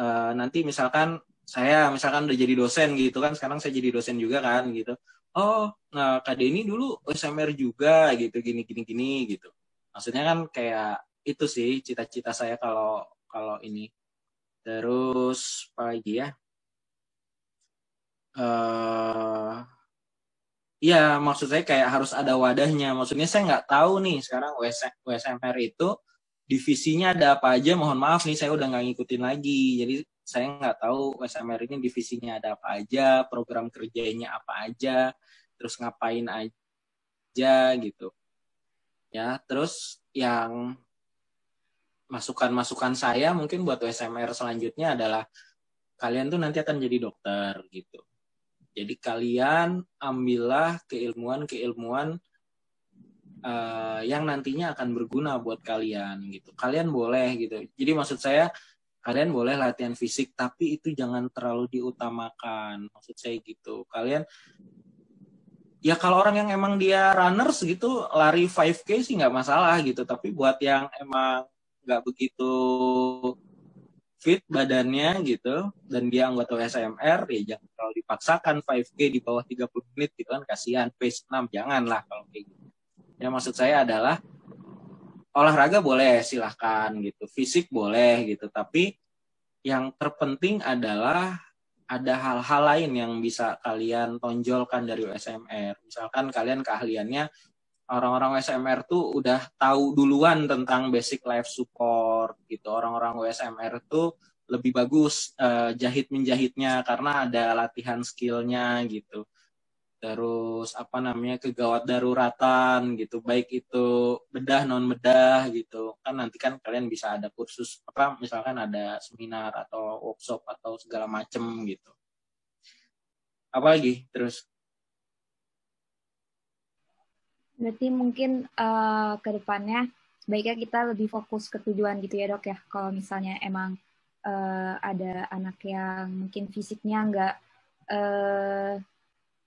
uh, nanti misalkan saya misalkan udah jadi dosen gitu kan sekarang saya jadi dosen juga kan gitu. Oh nah Kak Denny dulu USMR juga gitu gini gini gini gitu. Maksudnya kan kayak itu sih cita-cita saya kalau kalau ini. Terus apa lagi ya? Uh, ya maksud saya kayak harus ada wadahnya. Maksudnya saya nggak tahu nih sekarang USMR itu divisinya ada apa aja. Mohon maaf nih saya udah nggak ngikutin lagi. Jadi saya nggak tahu USMR ini divisinya ada apa aja, program kerjanya apa aja, terus ngapain aja gitu. Ya, terus yang masukan-masukan saya mungkin buat USMR selanjutnya adalah kalian tuh nanti akan jadi dokter gitu. Jadi kalian ambillah keilmuan-keilmuan uh, yang nantinya akan berguna buat kalian gitu. Kalian boleh gitu. Jadi maksud saya kalian boleh latihan fisik tapi itu jangan terlalu diutamakan. Maksud saya gitu. Kalian ya kalau orang yang emang dia runners gitu lari 5k sih nggak masalah gitu. Tapi buat yang emang nggak begitu fit badannya gitu dan dia anggota SMR ya jangan terlalu dipaksakan 5k di bawah 30 menit gitu kan. Kasihan pace 6 janganlah kalau kayak gitu. Ya maksud saya adalah olahraga boleh silahkan gitu. Fisik boleh gitu. Tapi yang terpenting adalah ada hal-hal lain yang bisa kalian tonjolkan dari USMR misalkan kalian keahliannya orang-orang USMR tuh udah tahu duluan tentang basic life support gitu. Orang-orang USMR tuh lebih bagus uh, jahit menjahitnya karena ada latihan skillnya gitu terus apa namanya kegawat daruratan gitu. Baik itu bedah non bedah gitu. Kan nanti kan kalian bisa ada kursus apa misalkan ada seminar atau workshop atau segala macem gitu. Apa lagi? Terus? Berarti mungkin uh, ke depannya sebaiknya kita lebih fokus ke tujuan gitu ya dok ya? Kalau misalnya emang uh, ada anak yang mungkin fisiknya nggak uh,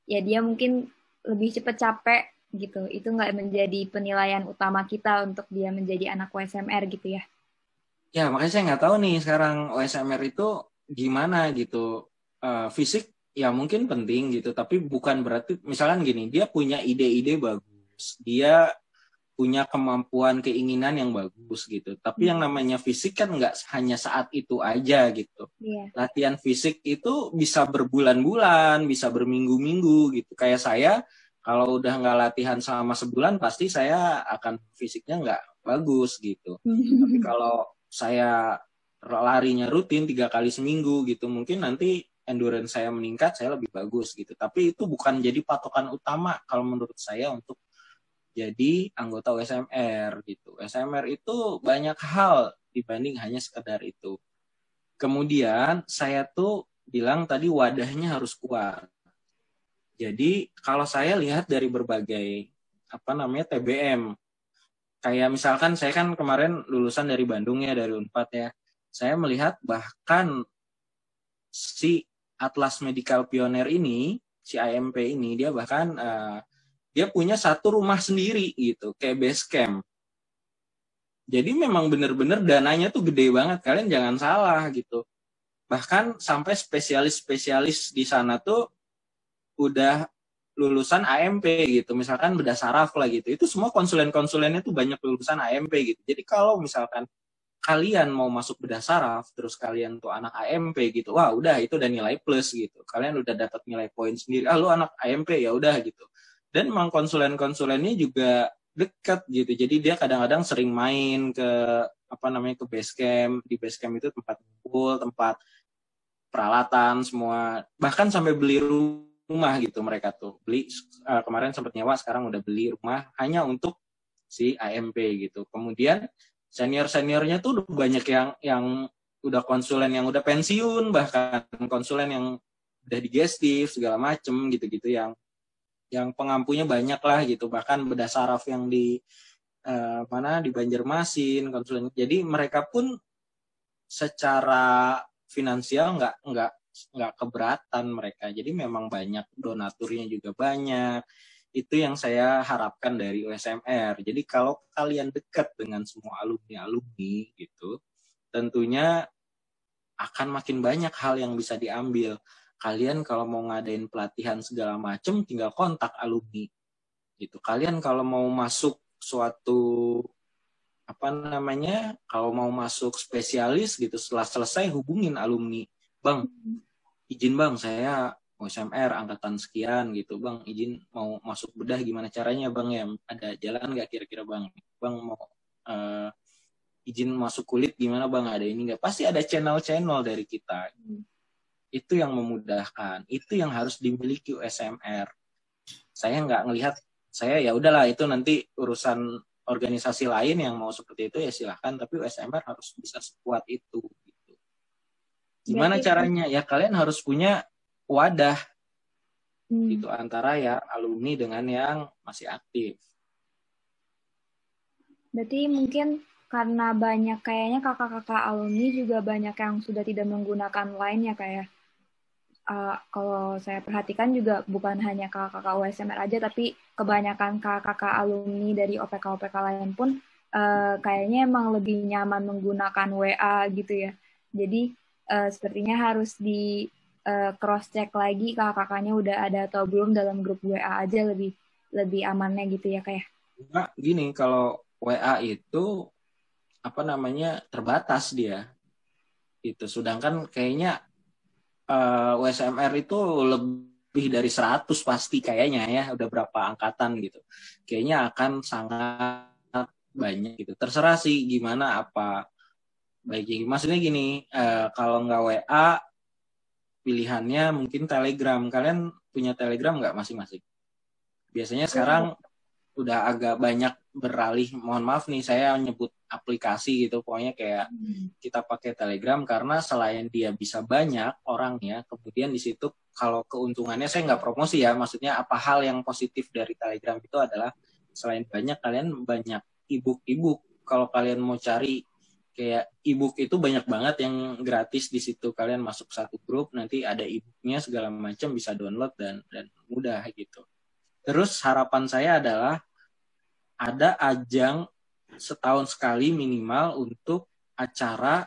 ya dia mungkin lebih cepat capek gitu. Itu nggak menjadi penilaian utama kita untuk dia menjadi anak OSMR gitu ya. Ya, makanya saya nggak tahu nih sekarang OSMR itu gimana gitu. Uh, fisik ya mungkin penting gitu, tapi bukan berarti misalkan gini, dia punya ide-ide bagus. Dia punya kemampuan keinginan yang bagus gitu. Tapi yang hmm. namanya fisik kan nggak hanya saat itu aja gitu. Yeah. Latihan fisik itu bisa berbulan-bulan, bisa berminggu-minggu gitu. Kayak saya kalau udah nggak latihan selama sebulan pasti saya akan fisiknya nggak bagus gitu. Tapi kalau saya larinya rutin tiga kali seminggu gitu, mungkin nanti endurance saya meningkat, saya lebih bagus gitu. Tapi itu bukan jadi patokan utama kalau menurut saya untuk jadi anggota USMR gitu. USMR itu banyak hal dibanding hanya sekedar itu. Kemudian saya tuh bilang tadi wadahnya harus kuat. Jadi kalau saya lihat dari berbagai apa namanya TBM, kayak misalkan saya kan kemarin lulusan dari Bandung ya dari Unpad ya, saya melihat bahkan si Atlas Medical Pioneer ini, si AMP ini dia bahkan uh, dia punya satu rumah sendiri gitu kayak base camp. Jadi memang bener-bener dananya tuh gede banget kalian jangan salah gitu. Bahkan sampai spesialis-spesialis di sana tuh udah lulusan AMP gitu misalkan bedah saraf lah gitu. Itu semua konsulen-konsulennya tuh banyak lulusan AMP gitu. Jadi kalau misalkan kalian mau masuk bedah saraf terus kalian tuh anak AMP gitu wah udah itu udah nilai plus gitu. Kalian udah dapat nilai poin sendiri ah lu anak AMP ya udah gitu dan memang konsulen-konsulennya juga dekat gitu. Jadi dia kadang-kadang sering main ke apa namanya ke base camp. Di base camp itu tempat kumpul tempat peralatan semua. Bahkan sampai beli rumah gitu mereka tuh. Beli uh, kemarin sempat nyewa sekarang udah beli rumah hanya untuk si AMP gitu. Kemudian senior seniornya tuh banyak yang yang udah konsulen yang udah pensiun bahkan konsulen yang udah digestif segala macem gitu-gitu yang yang pengampunya banyak lah gitu bahkan bedah saraf yang di uh, mana di Banjarmasin konsulen jadi mereka pun secara finansial nggak nggak nggak keberatan mereka jadi memang banyak donaturnya juga banyak itu yang saya harapkan dari USMR. Jadi kalau kalian dekat dengan semua alumni-alumni gitu, tentunya akan makin banyak hal yang bisa diambil. Kalian kalau mau ngadain pelatihan segala macam tinggal kontak alumni. Gitu. Kalian kalau mau masuk suatu apa namanya? Kalau mau masuk spesialis gitu setelah selesai hubungin alumni. Bang, izin Bang saya OSMR angkatan sekian gitu bang izin mau masuk bedah gimana caranya bang ya ada jalan nggak kira-kira bang bang mau uh, izin masuk kulit gimana bang ada ini nggak pasti ada channel-channel dari kita hmm. Itu yang memudahkan itu yang harus dimiliki USMR saya nggak ngelihat saya ya udahlah itu nanti urusan organisasi lain yang mau seperti itu ya silahkan tapi USMR harus bisa sekuat itu gitu. gimana Berarti, caranya ya kalian harus punya wadah hmm. itu antara ya alumni dengan yang masih aktif. Berarti mungkin karena banyak kayaknya kakak-kakak alumni juga banyak yang sudah tidak menggunakan line ya kayak uh, kalau saya perhatikan juga bukan hanya kakak-kakak USMR aja tapi kebanyakan kakak-kakak alumni dari OPK-OPK lain pun uh, kayaknya emang lebih nyaman menggunakan WA gitu ya. Jadi uh, sepertinya harus di uh, cross check lagi kakak-kakaknya udah ada atau belum dalam grup WA aja lebih lebih amannya gitu ya kayak. Enggak, gini kalau WA itu apa namanya terbatas dia. Itu sedangkan kayaknya uh, eh, USMR itu lebih dari 100 pasti kayaknya ya, udah berapa angkatan gitu. Kayaknya akan sangat banyak gitu. Terserah sih gimana apa baik maksudnya gini uh, kalau nggak WA pilihannya mungkin Telegram. Kalian punya Telegram nggak masing-masing? Biasanya sekarang udah agak banyak beralih. Mohon maaf nih, saya nyebut aplikasi gitu. Pokoknya kayak hmm. kita pakai Telegram karena selain dia bisa banyak orangnya, kemudian di situ kalau keuntungannya saya nggak promosi ya. Maksudnya apa hal yang positif dari Telegram itu adalah selain banyak kalian banyak ebook-ebook. Kalau kalian mau cari kayak ebook itu banyak banget yang gratis di situ kalian masuk satu grup nanti ada ebooknya segala macam bisa download dan dan mudah gitu terus harapan saya adalah ada ajang setahun sekali minimal untuk acara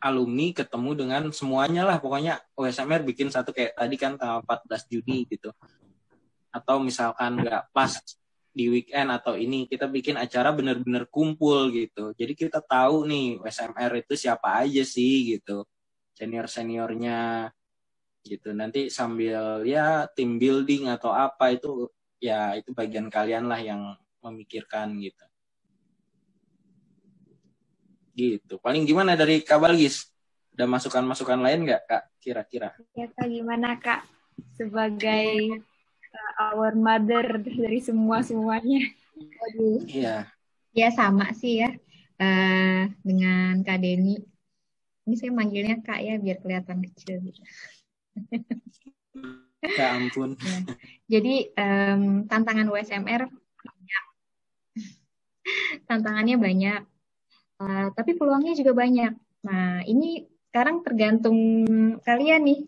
alumni ketemu dengan semuanya lah pokoknya OSMR bikin satu kayak tadi kan tanggal 14 Juni gitu atau misalkan nggak pas di weekend atau ini kita bikin acara bener-bener kumpul gitu. Jadi kita tahu nih SMR itu siapa aja sih gitu. Senior-seniornya gitu. Nanti sambil ya tim building atau apa itu ya itu bagian kalian lah yang memikirkan gitu. Gitu. Paling gimana dari Kak Balgis? Ada masukan-masukan lain nggak Kak kira-kira? Ya Kak gimana Kak sebagai uh, our mother dari semua semuanya. Iya. Ya sama sih ya uh, dengan Kak Deni. Ini saya manggilnya Kak ya biar kelihatan kecil gitu. Ya ampun. Jadi um, tantangan USMR. Tantangannya banyak. Uh, tapi peluangnya juga banyak. Nah, ini sekarang tergantung kalian nih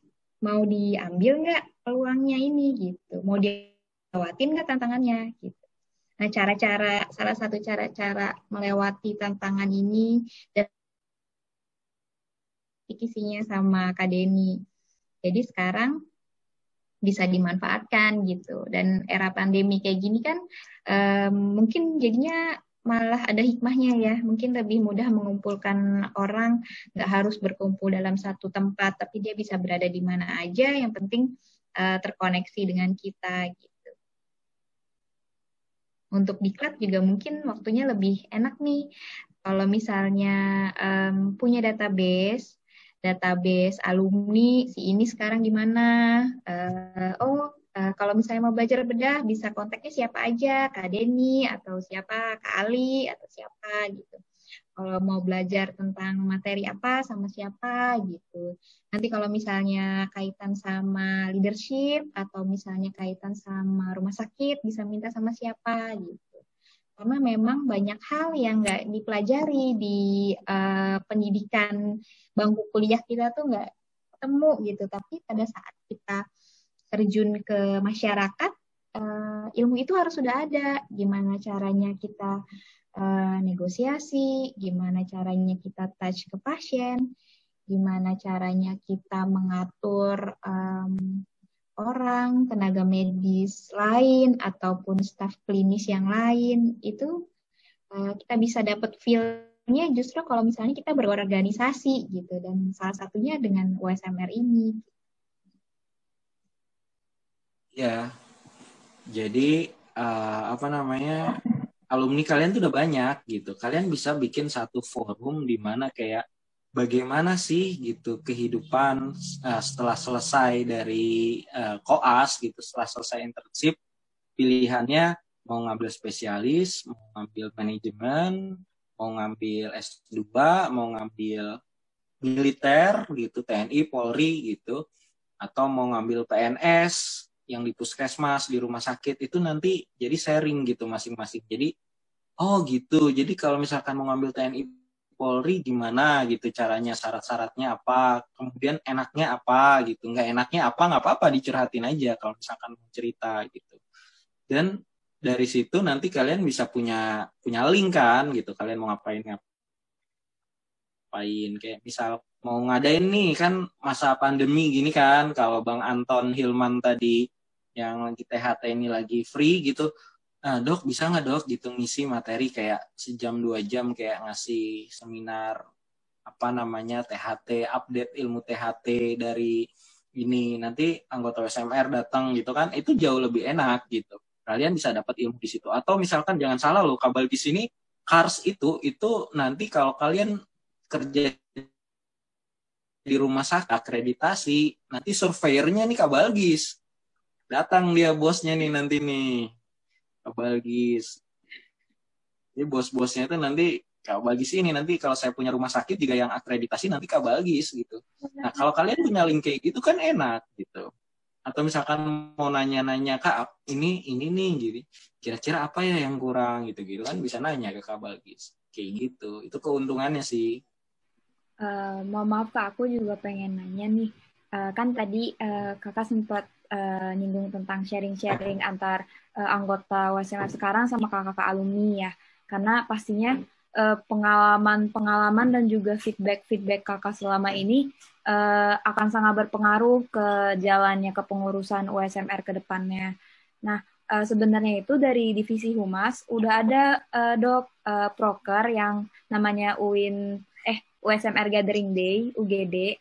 mau diambil nggak peluangnya ini gitu mau dilewatin nggak tantangannya gitu nah cara-cara salah satu cara-cara melewati tantangan ini dan kisinya sama Kak jadi sekarang bisa dimanfaatkan gitu dan era pandemi kayak gini kan um, mungkin jadinya malah ada hikmahnya ya. Mungkin lebih mudah mengumpulkan orang, nggak harus berkumpul dalam satu tempat, tapi dia bisa berada di mana aja. Yang penting uh, terkoneksi dengan kita gitu. Untuk diklat juga mungkin waktunya lebih enak nih. Kalau misalnya um, punya database, database alumni si ini sekarang di mana? Uh, oh uh, kalau misalnya mau belajar bedah bisa kontaknya siapa aja, Kak Deni atau siapa, Kak Ali atau siapa gitu kalau mau belajar tentang materi apa sama siapa gitu. Nanti kalau misalnya kaitan sama leadership atau misalnya kaitan sama rumah sakit bisa minta sama siapa gitu. karena memang banyak hal yang nggak dipelajari di uh, pendidikan bangku kuliah kita tuh nggak ketemu gitu tapi pada saat kita terjun ke masyarakat uh, ilmu itu harus sudah ada. Gimana caranya kita uh, negosiasi gimana caranya kita touch ke pasien gimana caranya kita mengatur um, orang tenaga medis lain ataupun staf klinis yang lain. Itu uh, kita bisa dapat feel-nya justru kalau misalnya kita berorganisasi gitu. Dan salah satunya dengan USMR ini Ya, jadi uh, apa namanya alumni kalian tuh udah banyak gitu. Kalian bisa bikin satu forum di mana kayak bagaimana sih gitu kehidupan uh, setelah selesai dari uh, koas gitu, setelah selesai internship, pilihannya mau ngambil spesialis, mau ngambil manajemen, mau ngambil S2, mau ngambil militer gitu, TNI, Polri gitu, atau mau ngambil PNS yang di puskesmas di rumah sakit itu nanti jadi sharing gitu masing-masing. Jadi oh gitu. Jadi kalau misalkan mau ngambil TNI Polri gimana gitu caranya? Syarat-syaratnya apa? Kemudian enaknya apa gitu? Nggak enaknya apa nggak apa-apa dicurhatin aja kalau misalkan cerita gitu. Dan dari situ nanti kalian bisa punya punya link kan gitu. Kalian mau ngapain ngapain? Kayak misal mau ngadain nih kan masa pandemi gini kan kalau Bang Anton Hilman tadi yang lagi THT ini lagi free gitu. Nah dok bisa nggak dok gitu ngisi materi kayak sejam dua jam kayak ngasih seminar apa namanya THT update ilmu THT dari ini. Nanti anggota SMR datang gitu kan itu jauh lebih enak gitu. Kalian bisa dapat ilmu di situ. Atau misalkan jangan salah loh kabel di sini Kars itu itu nanti kalau kalian kerja di rumah sakit akreditasi. Nanti surveyornya nih kabalgis datang dia bosnya nih nanti nih kabalgis jadi bos-bosnya itu nanti kabalgis ini nanti kalau saya punya rumah sakit juga yang akreditasi nanti kabalgis gitu. Nah kalau kalian punya link kayak gitu kan enak gitu. Atau misalkan mau nanya-nanya kak ini ini nih jadi kira-kira apa ya yang kurang? gitu gitu kan bisa nanya ke kabalgis kayak gitu. Itu keuntungannya sih Uh, mau maaf kak, aku juga pengen nanya nih. Uh, kan tadi uh, kakak sempat uh, nyinggung tentang sharing-sharing antar uh, anggota WSMR sekarang sama kakak-kakak alumni ya. Karena pastinya pengalaman-pengalaman uh, dan juga feedback-feedback kakak selama ini uh, akan sangat berpengaruh ke jalannya kepengurusan USMR ke depannya. Nah, uh, sebenarnya itu dari divisi humas udah ada uh, dok uh, proker yang namanya UIN USMR Gathering Day UGD.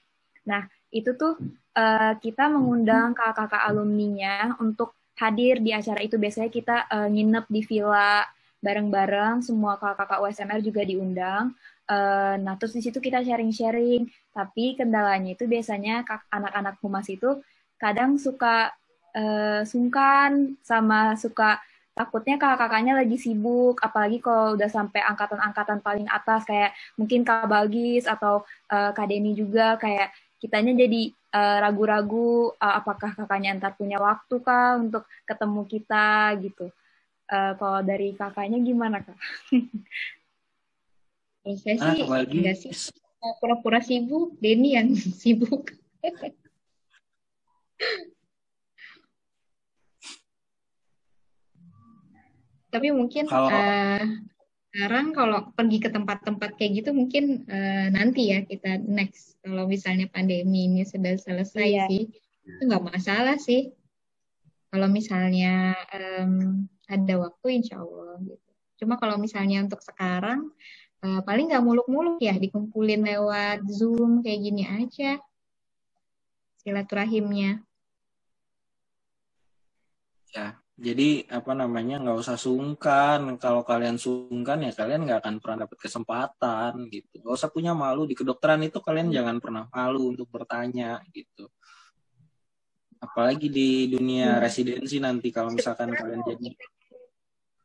Nah itu tuh uh, kita mengundang kakak-kakak alumninya untuk hadir di acara itu. Biasanya kita uh, nginep di villa bareng-bareng, semua kakak-kakak USMR juga diundang. Uh, nah terus di situ kita sharing-sharing. Tapi kendalanya itu biasanya anak-anak humas itu kadang suka uh, sungkan sama suka takutnya kakak-kakaknya lagi sibuk, apalagi kalau udah sampai angkatan-angkatan paling atas kayak mungkin Kak Bagis atau uh, Kak Deni juga kayak kitanya jadi uh, ragu-ragu uh, apakah kakaknya ntar punya waktu kah untuk ketemu kita gitu. Uh, kalau dari kakaknya gimana kak? saya sih ah, enggak sih pura-pura sibuk, Denny yang sibuk. Tapi mungkin kalau... uh, sekarang kalau pergi ke tempat-tempat kayak gitu mungkin uh, nanti ya kita next kalau misalnya pandemi ini sudah selesai iya. sih itu nggak masalah sih. Kalau misalnya um, ada waktu insya Allah gitu. Cuma kalau misalnya untuk sekarang uh, paling nggak muluk-muluk ya dikumpulin lewat Zoom kayak gini aja silaturahimnya. Ya, jadi apa namanya nggak usah sungkan. Kalau kalian sungkan ya kalian nggak akan pernah dapat kesempatan gitu. Gak usah punya malu di kedokteran itu kalian jangan pernah malu untuk bertanya gitu. Apalagi di dunia hmm. residensi nanti kalau misalkan kalian jadi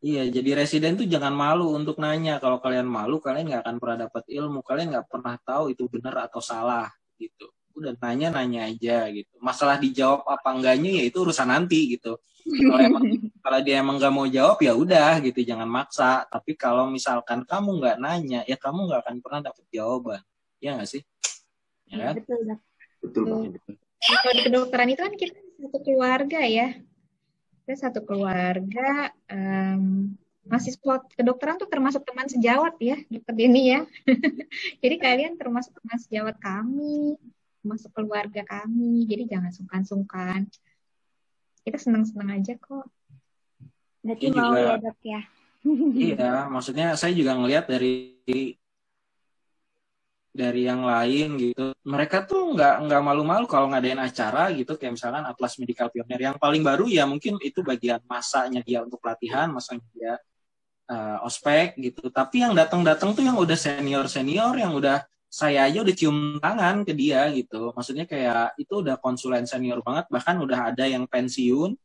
Iya, jadi residen tuh jangan malu untuk nanya. Kalau kalian malu, kalian nggak akan pernah dapat ilmu. Kalian nggak pernah tahu itu benar atau salah gitu. Udah nanya-nanya aja gitu. Masalah dijawab apa enggaknya ya itu urusan nanti gitu kalau emang kalau dia emang nggak mau jawab ya udah gitu jangan maksa tapi kalau misalkan kamu nggak nanya ya kamu nggak akan pernah dapet jawaban ya nggak sih ya kan? betul. Betul banget. Nah, kalau di kedokteran itu kan kita satu keluarga ya. Kita satu keluarga. em, mahasiswa kedokteran tuh termasuk teman sejawat ya, dokter Denny ya. Jadi kalian termasuk teman sejawat kami, termasuk keluarga kami. Jadi jangan sungkan-sungkan. Kita senang-senang aja kok. Berarti mau juga. ya dok ya. iya maksudnya saya juga ngelihat dari dari yang lain gitu mereka tuh nggak nggak malu-malu kalau ngadain acara gitu kayak misalkan Atlas Medical Pioneer yang paling baru ya mungkin itu bagian masanya dia untuk pelatihan masanya dia eh, ospek gitu tapi yang datang-datang tuh yang udah senior senior yang udah saya aja udah cium tangan ke dia gitu. Maksudnya kayak itu udah konsulen senior banget bahkan udah ada yang pensiun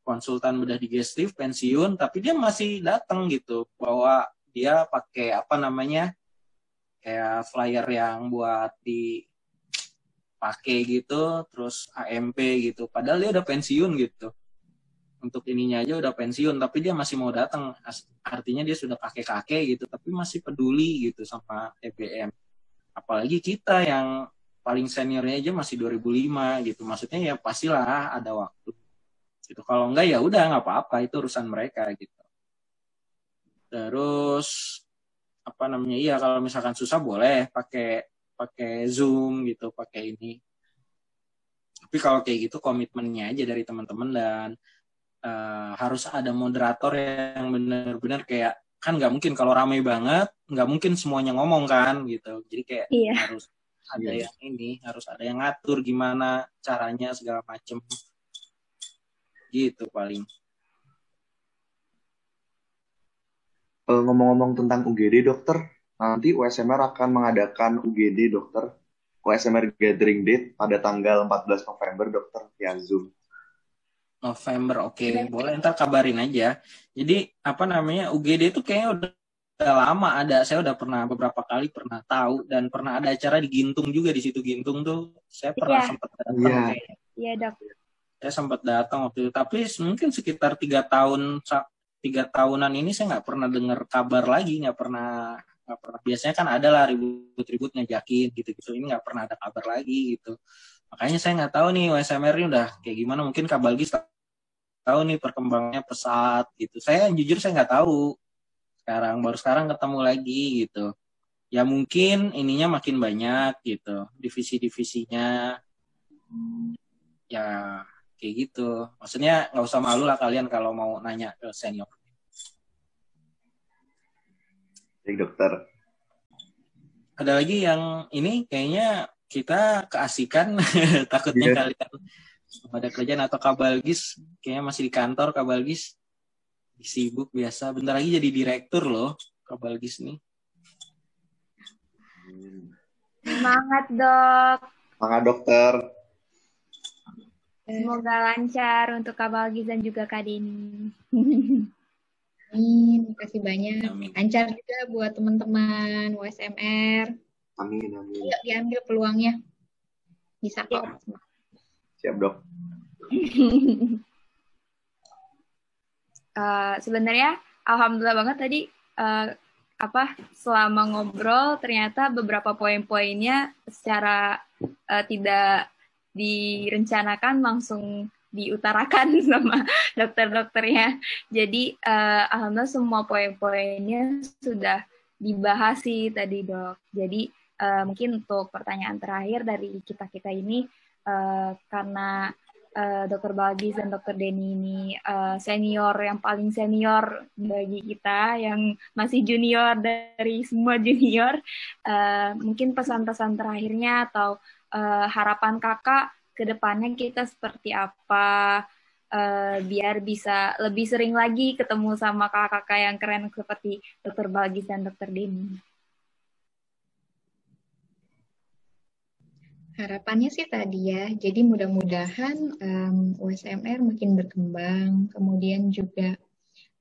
konsultan bedah digestif pensiun tapi dia masih datang gitu. Bahwa dia pakai apa namanya kayak flyer yang buat dipakai gitu terus AMP gitu. Padahal dia udah pensiun gitu. Untuk ininya aja udah pensiun tapi dia masih mau datang artinya dia sudah kakek-kakek gitu tapi masih peduli gitu sama TBM apalagi kita yang paling seniornya aja masih 2005 gitu. Maksudnya ya pastilah ada waktu. Gitu. Kalau enggak ya udah nggak apa-apa. Itu urusan mereka gitu. Terus apa namanya iya kalau misalkan susah boleh pakai pakai zoom gitu pakai ini. Tapi kalau kayak gitu komitmennya aja dari teman-teman dan eh, harus ada moderator yang benar-benar kayak kan nggak mungkin kalau ramai banget nggak mungkin semuanya ngomong kan gitu jadi kayak Iya. harus ada Iya. yang ini harus ada yang ngatur gimana caranya segala macem gitu paling Eh, ngomong-ngomong tentang UGD dokter, nanti USMR akan mengadakan UGD dokter, USMR Gathering Date pada tanggal 14 November dokter via Zoom. November oke. Boleh ntar kabarin aja. Jadi apa namanya UGD itu kayaknya udah, udah lama ada. Saya udah pernah beberapa kali pernah tahu dan pernah ada acara di Gintung juga di situ Gintung tuh. Saya pernah Iya. sempat datang Iya. kayaknya. Iya dok. saya sempat datang waktu itu. Tapi mungkin sekitar tiga tahun tiga tahunan ini saya nggak pernah dengar kabar lagi nggak pernah nggak pernah. Biasanya kan ada lah ribut-ribut ngajakin gitu-gitu. Ini nggak pernah ada kabar lagi gitu makanya saya nggak tahu nih USMR ini udah kayak gimana. Mungkin Kabalgis tahu nih perkembangannya pesat gitu. Saya jujur saya nggak tahu. Sekarang baru sekarang ketemu lagi gitu. Ya mungkin ininya makin banyak gitu. Divisi-divisinya. Ya kayak gitu. Maksudnya nggak usah malu lah kalian kalau mau nanya ke senior. Baik dokter. ada lagi yang ini kayaknya kita keasikan takutnya Iya. kalian ada kerjaan atau kabalgis kayaknya masih di kantor kabalgis sibuk biasa bentar lagi jadi direktur loh kabalgis nih Semangat dok. Semangat dokter. Semoga lancar untuk Kak Balgis dan juga Kak Deni. Amin, makasih banyak. Amin. Lancar juga buat teman-teman USMR. Amin amin. Yuk diambil peluangnya. Bisa kok. Siap dok. Eh, sebenarnya alhamdulillah banget tadi eh, apa selama ngobrol ternyata beberapa poin-poinnya secara eh, tidak direncanakan langsung diutarakan sama dokter-dokternya. Jadi eh, alhamdulillah semua poin-poinnya sudah dibahas sih tadi dok. Jadi eh, mungkin untuk pertanyaan terakhir dari kita kita ini eh, karena eh, Dokter Bagis dan Dokter Denny ini eh, senior yang paling senior bagi kita yang masih junior dari semua junior. eh, mungkin pesan-pesan terakhirnya atau eh, harapan kakak ke depannya kita seperti apa eh, biar bisa lebih sering lagi ketemu sama kakak-kakak yang keren seperti Dokter Bagis dan Dokter Denny. Harapannya sih tadi ya, jadi mudah-mudahan em, USMR makin berkembang, kemudian juga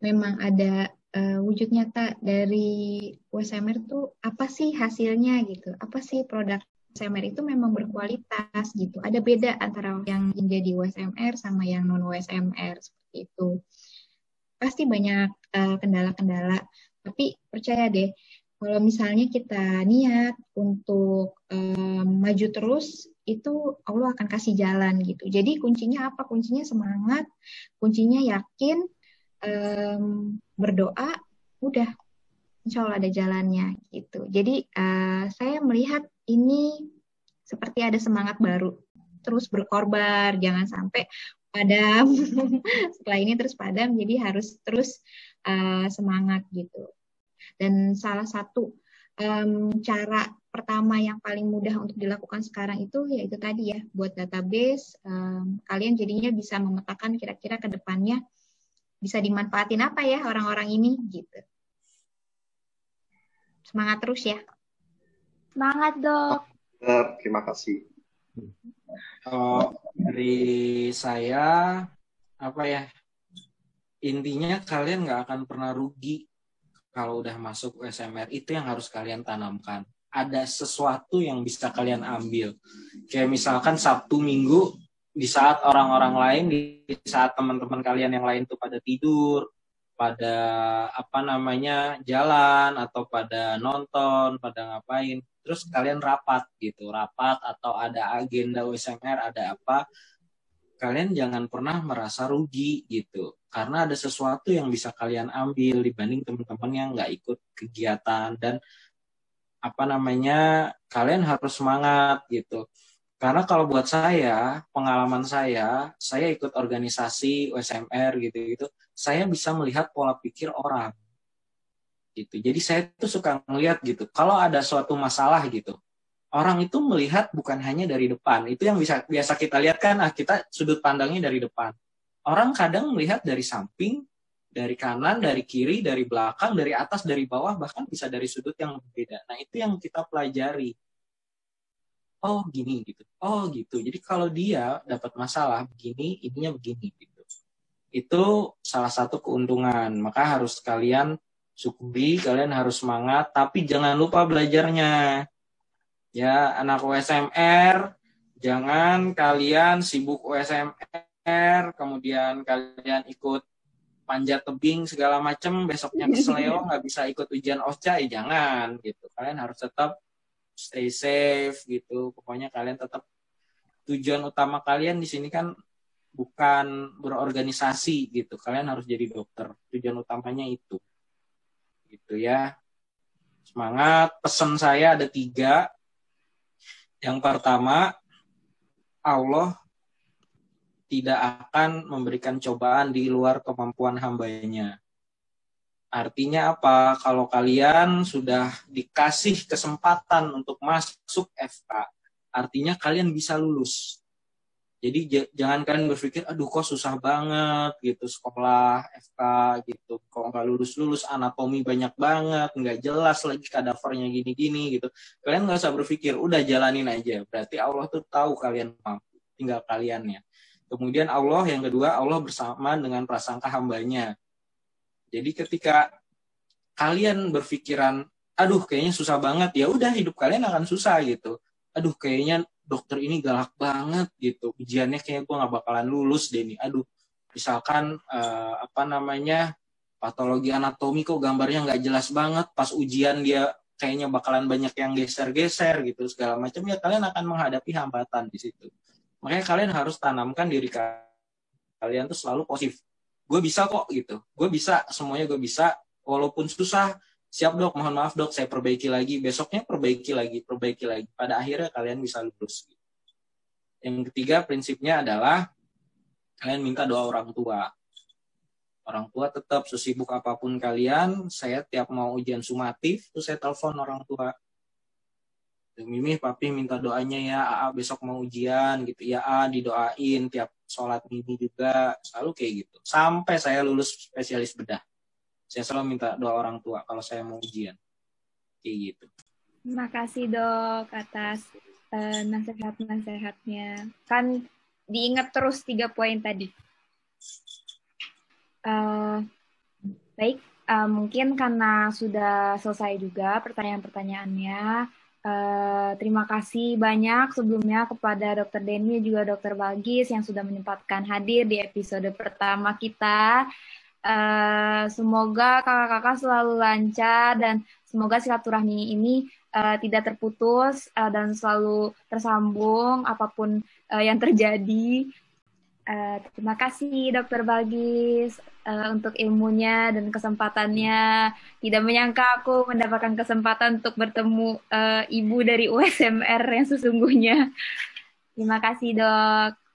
memang ada eh, wujud nyata dari USMR tuh apa sih hasilnya gitu, apa sih produk USMR itu memang berkualitas gitu. Ada beda antara yang menjadi USMR sama yang non USMR seperti itu. pasti banyak eh, kendala-kendala. Tapi percaya deh, kalau misalnya kita niat untuk um, maju terus, itu Allah akan kasih jalan gitu. Jadi kuncinya apa? Kuncinya semangat, kuncinya yakin, um, berdoa, udah, insya Allah ada jalannya gitu. Jadi uh, saya melihat ini seperti ada semangat baru, terus berkorbar, jangan sampai padam. Setelah ini terus padam, jadi harus terus uh, semangat gitu. Dan salah satu um, cara pertama yang paling mudah untuk dilakukan sekarang itu yaitu tadi ya buat database um, kalian jadinya bisa memetakan kira-kira ke depannya bisa dimanfaatin apa ya orang-orang ini gitu. Semangat terus ya. Semangat dok. Terima kasih. Kalau dari saya apa ya intinya kalian nggak akan pernah rugi kalau udah masuk USMR itu yang harus kalian tanamkan. Ada sesuatu yang bisa kalian ambil. Kayak misalkan Sabtu Minggu di saat orang-orang lain, di saat teman-teman kalian yang lain tuh pada tidur, pada apa namanya jalan atau pada nonton, pada ngapain, terus kalian rapat gitu, rapat atau ada agenda USMR, ada apa, kalian jangan pernah merasa rugi gitu. Karena ada sesuatu yang bisa kalian ambil dibanding teman-teman yang nggak ikut kegiatan. Dan apa namanya kalian harus semangat gitu. Karena kalau buat saya pengalaman saya saya ikut organisasi USMR gitu gitu saya bisa melihat pola pikir orang gitu. Jadi saya tuh suka ngelihat gitu kalau ada suatu masalah gitu orang itu melihat bukan hanya dari depan itu yang bisa biasa kita lihat kan ah kita sudut pandangnya dari depan orang kadang melihat dari samping, dari kanan, dari kiri, dari belakang, dari atas, dari bawah, bahkan bisa dari sudut yang berbeda. Nah, itu yang kita pelajari. Oh, gini gitu. Oh, gitu. Jadi kalau dia dapat masalah begini, ininya begini gitu. Itu salah satu keuntungan. Maka harus kalian syukuri, kalian harus semangat, tapi jangan lupa belajarnya. Ya, anak USMR, jangan kalian sibuk USMR kemudian kalian ikut panjat tebing segala macem, besoknya kesleo nggak bisa ikut ujian OSCA, ya jangan gitu. Kalian harus tetap stay safe gitu. Pokoknya kalian tetap tujuan utama kalian di sini kan bukan berorganisasi gitu. Kalian harus jadi dokter. Tujuan utamanya itu. Gitu ya. Semangat. Pesan saya ada tiga. Yang pertama, Allah tidak akan memberikan cobaan di luar kemampuan hambanya. Artinya apa? Kalau kalian sudah dikasih kesempatan untuk masuk FK, artinya kalian bisa lulus. Jadi jangan kalian berpikir, aduh kok susah banget gitu sekolah FK gitu. Kok nggak lulus-lulus, anatomi banyak banget, nggak jelas lagi kadavernya gini-gini gitu. Kalian nggak usah berpikir, udah jalanin aja. Berarti Allah tuh tahu kalian mampu, tinggal kaliannya. Kemudian Allah yang kedua, Allah bersama dengan prasangka hambanya. Jadi ketika kalian berpikiran, aduh kayaknya susah banget, ya udah hidup kalian akan susah gitu. Aduh kayaknya dokter ini galak banget gitu, ujiannya kayaknya gue gak bakalan lulus deh nih. Aduh, misalkan uh, apa namanya patologi anatomi kok gambarnya nggak jelas banget, pas ujian dia kayaknya bakalan banyak yang geser-geser gitu segala macam ya kalian akan menghadapi hambatan di situ. Makanya kalian harus tanamkan diri kalian tuh selalu positif. Gue bisa kok gitu. Gue bisa, semuanya gue bisa. Walaupun susah, siap dok, mohon maaf dok, saya perbaiki lagi. Besoknya perbaiki lagi, perbaiki lagi. Pada akhirnya kalian bisa lulus. Yang ketiga prinsipnya adalah kalian minta doa orang tua. Orang tua tetap sesibuk apa pun kalian, saya tiap mau ujian sumatif, tuh saya telepon orang tua Mimi papi minta doanya ya AA besok mau ujian gitu ya A didoain tiap sholat Mimi juga selalu kayak gitu sampai saya lulus spesialis bedah saya selalu minta doa orang tua kalau saya mau ujian kayak gitu terima kasih dok atas uh, nasihat-nasihatnya kan diingat terus tiga poin tadi uh, baik uh, mungkin karena sudah selesai juga pertanyaan-pertanyaannya Uh, terima kasih banyak sebelumnya kepada Dr. Denny juga Dr. Bagis yang sudah menyempatkan hadir di episode pertama kita. Uh, semoga kakak-kakak selalu lancar dan semoga silaturahmi ini uh, tidak terputus uh, dan selalu tersambung apa pun uh, yang terjadi. Uh, terima kasih Dokter Bagis uh, untuk ilmunya dan kesempatannya. Tidak menyangka aku mendapatkan kesempatan untuk bertemu uh, ibu dari USMR yang sesungguhnya. Terima kasih dok.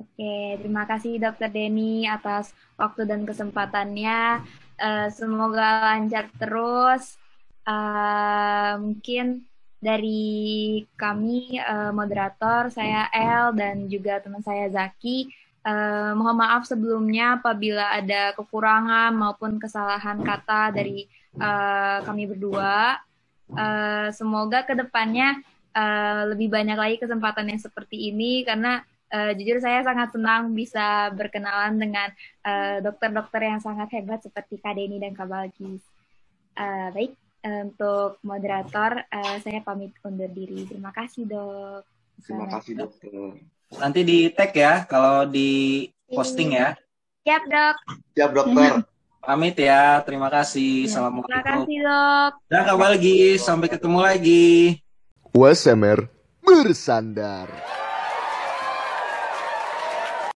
Oke, terima kasih Dokter Denny atas waktu dan kesempatannya. Uh, semoga lancar terus. Uh, mungkin dari kami uh, moderator, saya El dan juga teman saya Zaki Uh, mohon maaf sebelumnya apabila ada kekurangan maupun kesalahan kata dari uh, kami berdua. Uh, semoga ke depannya uh, lebih banyak lagi kesempatan yang seperti ini karena uh, jujur saya sangat senang bisa berkenalan dengan dokter-dokter uh, yang sangat hebat seperti Kak Deni dan Kak Balkis. Uh, baik, untuk moderator uh, saya pamit undur diri. Terima kasih dok. Terima kasih dokter. Nanti di tag ya kalau di posting ya. Siap dok. Siap dokter. Pamit ya, terima kasih. Ya, Assalamualaikum. Terima kasih dok. Dan kembali lagi, sampai ketemu lagi. USMR bersandar.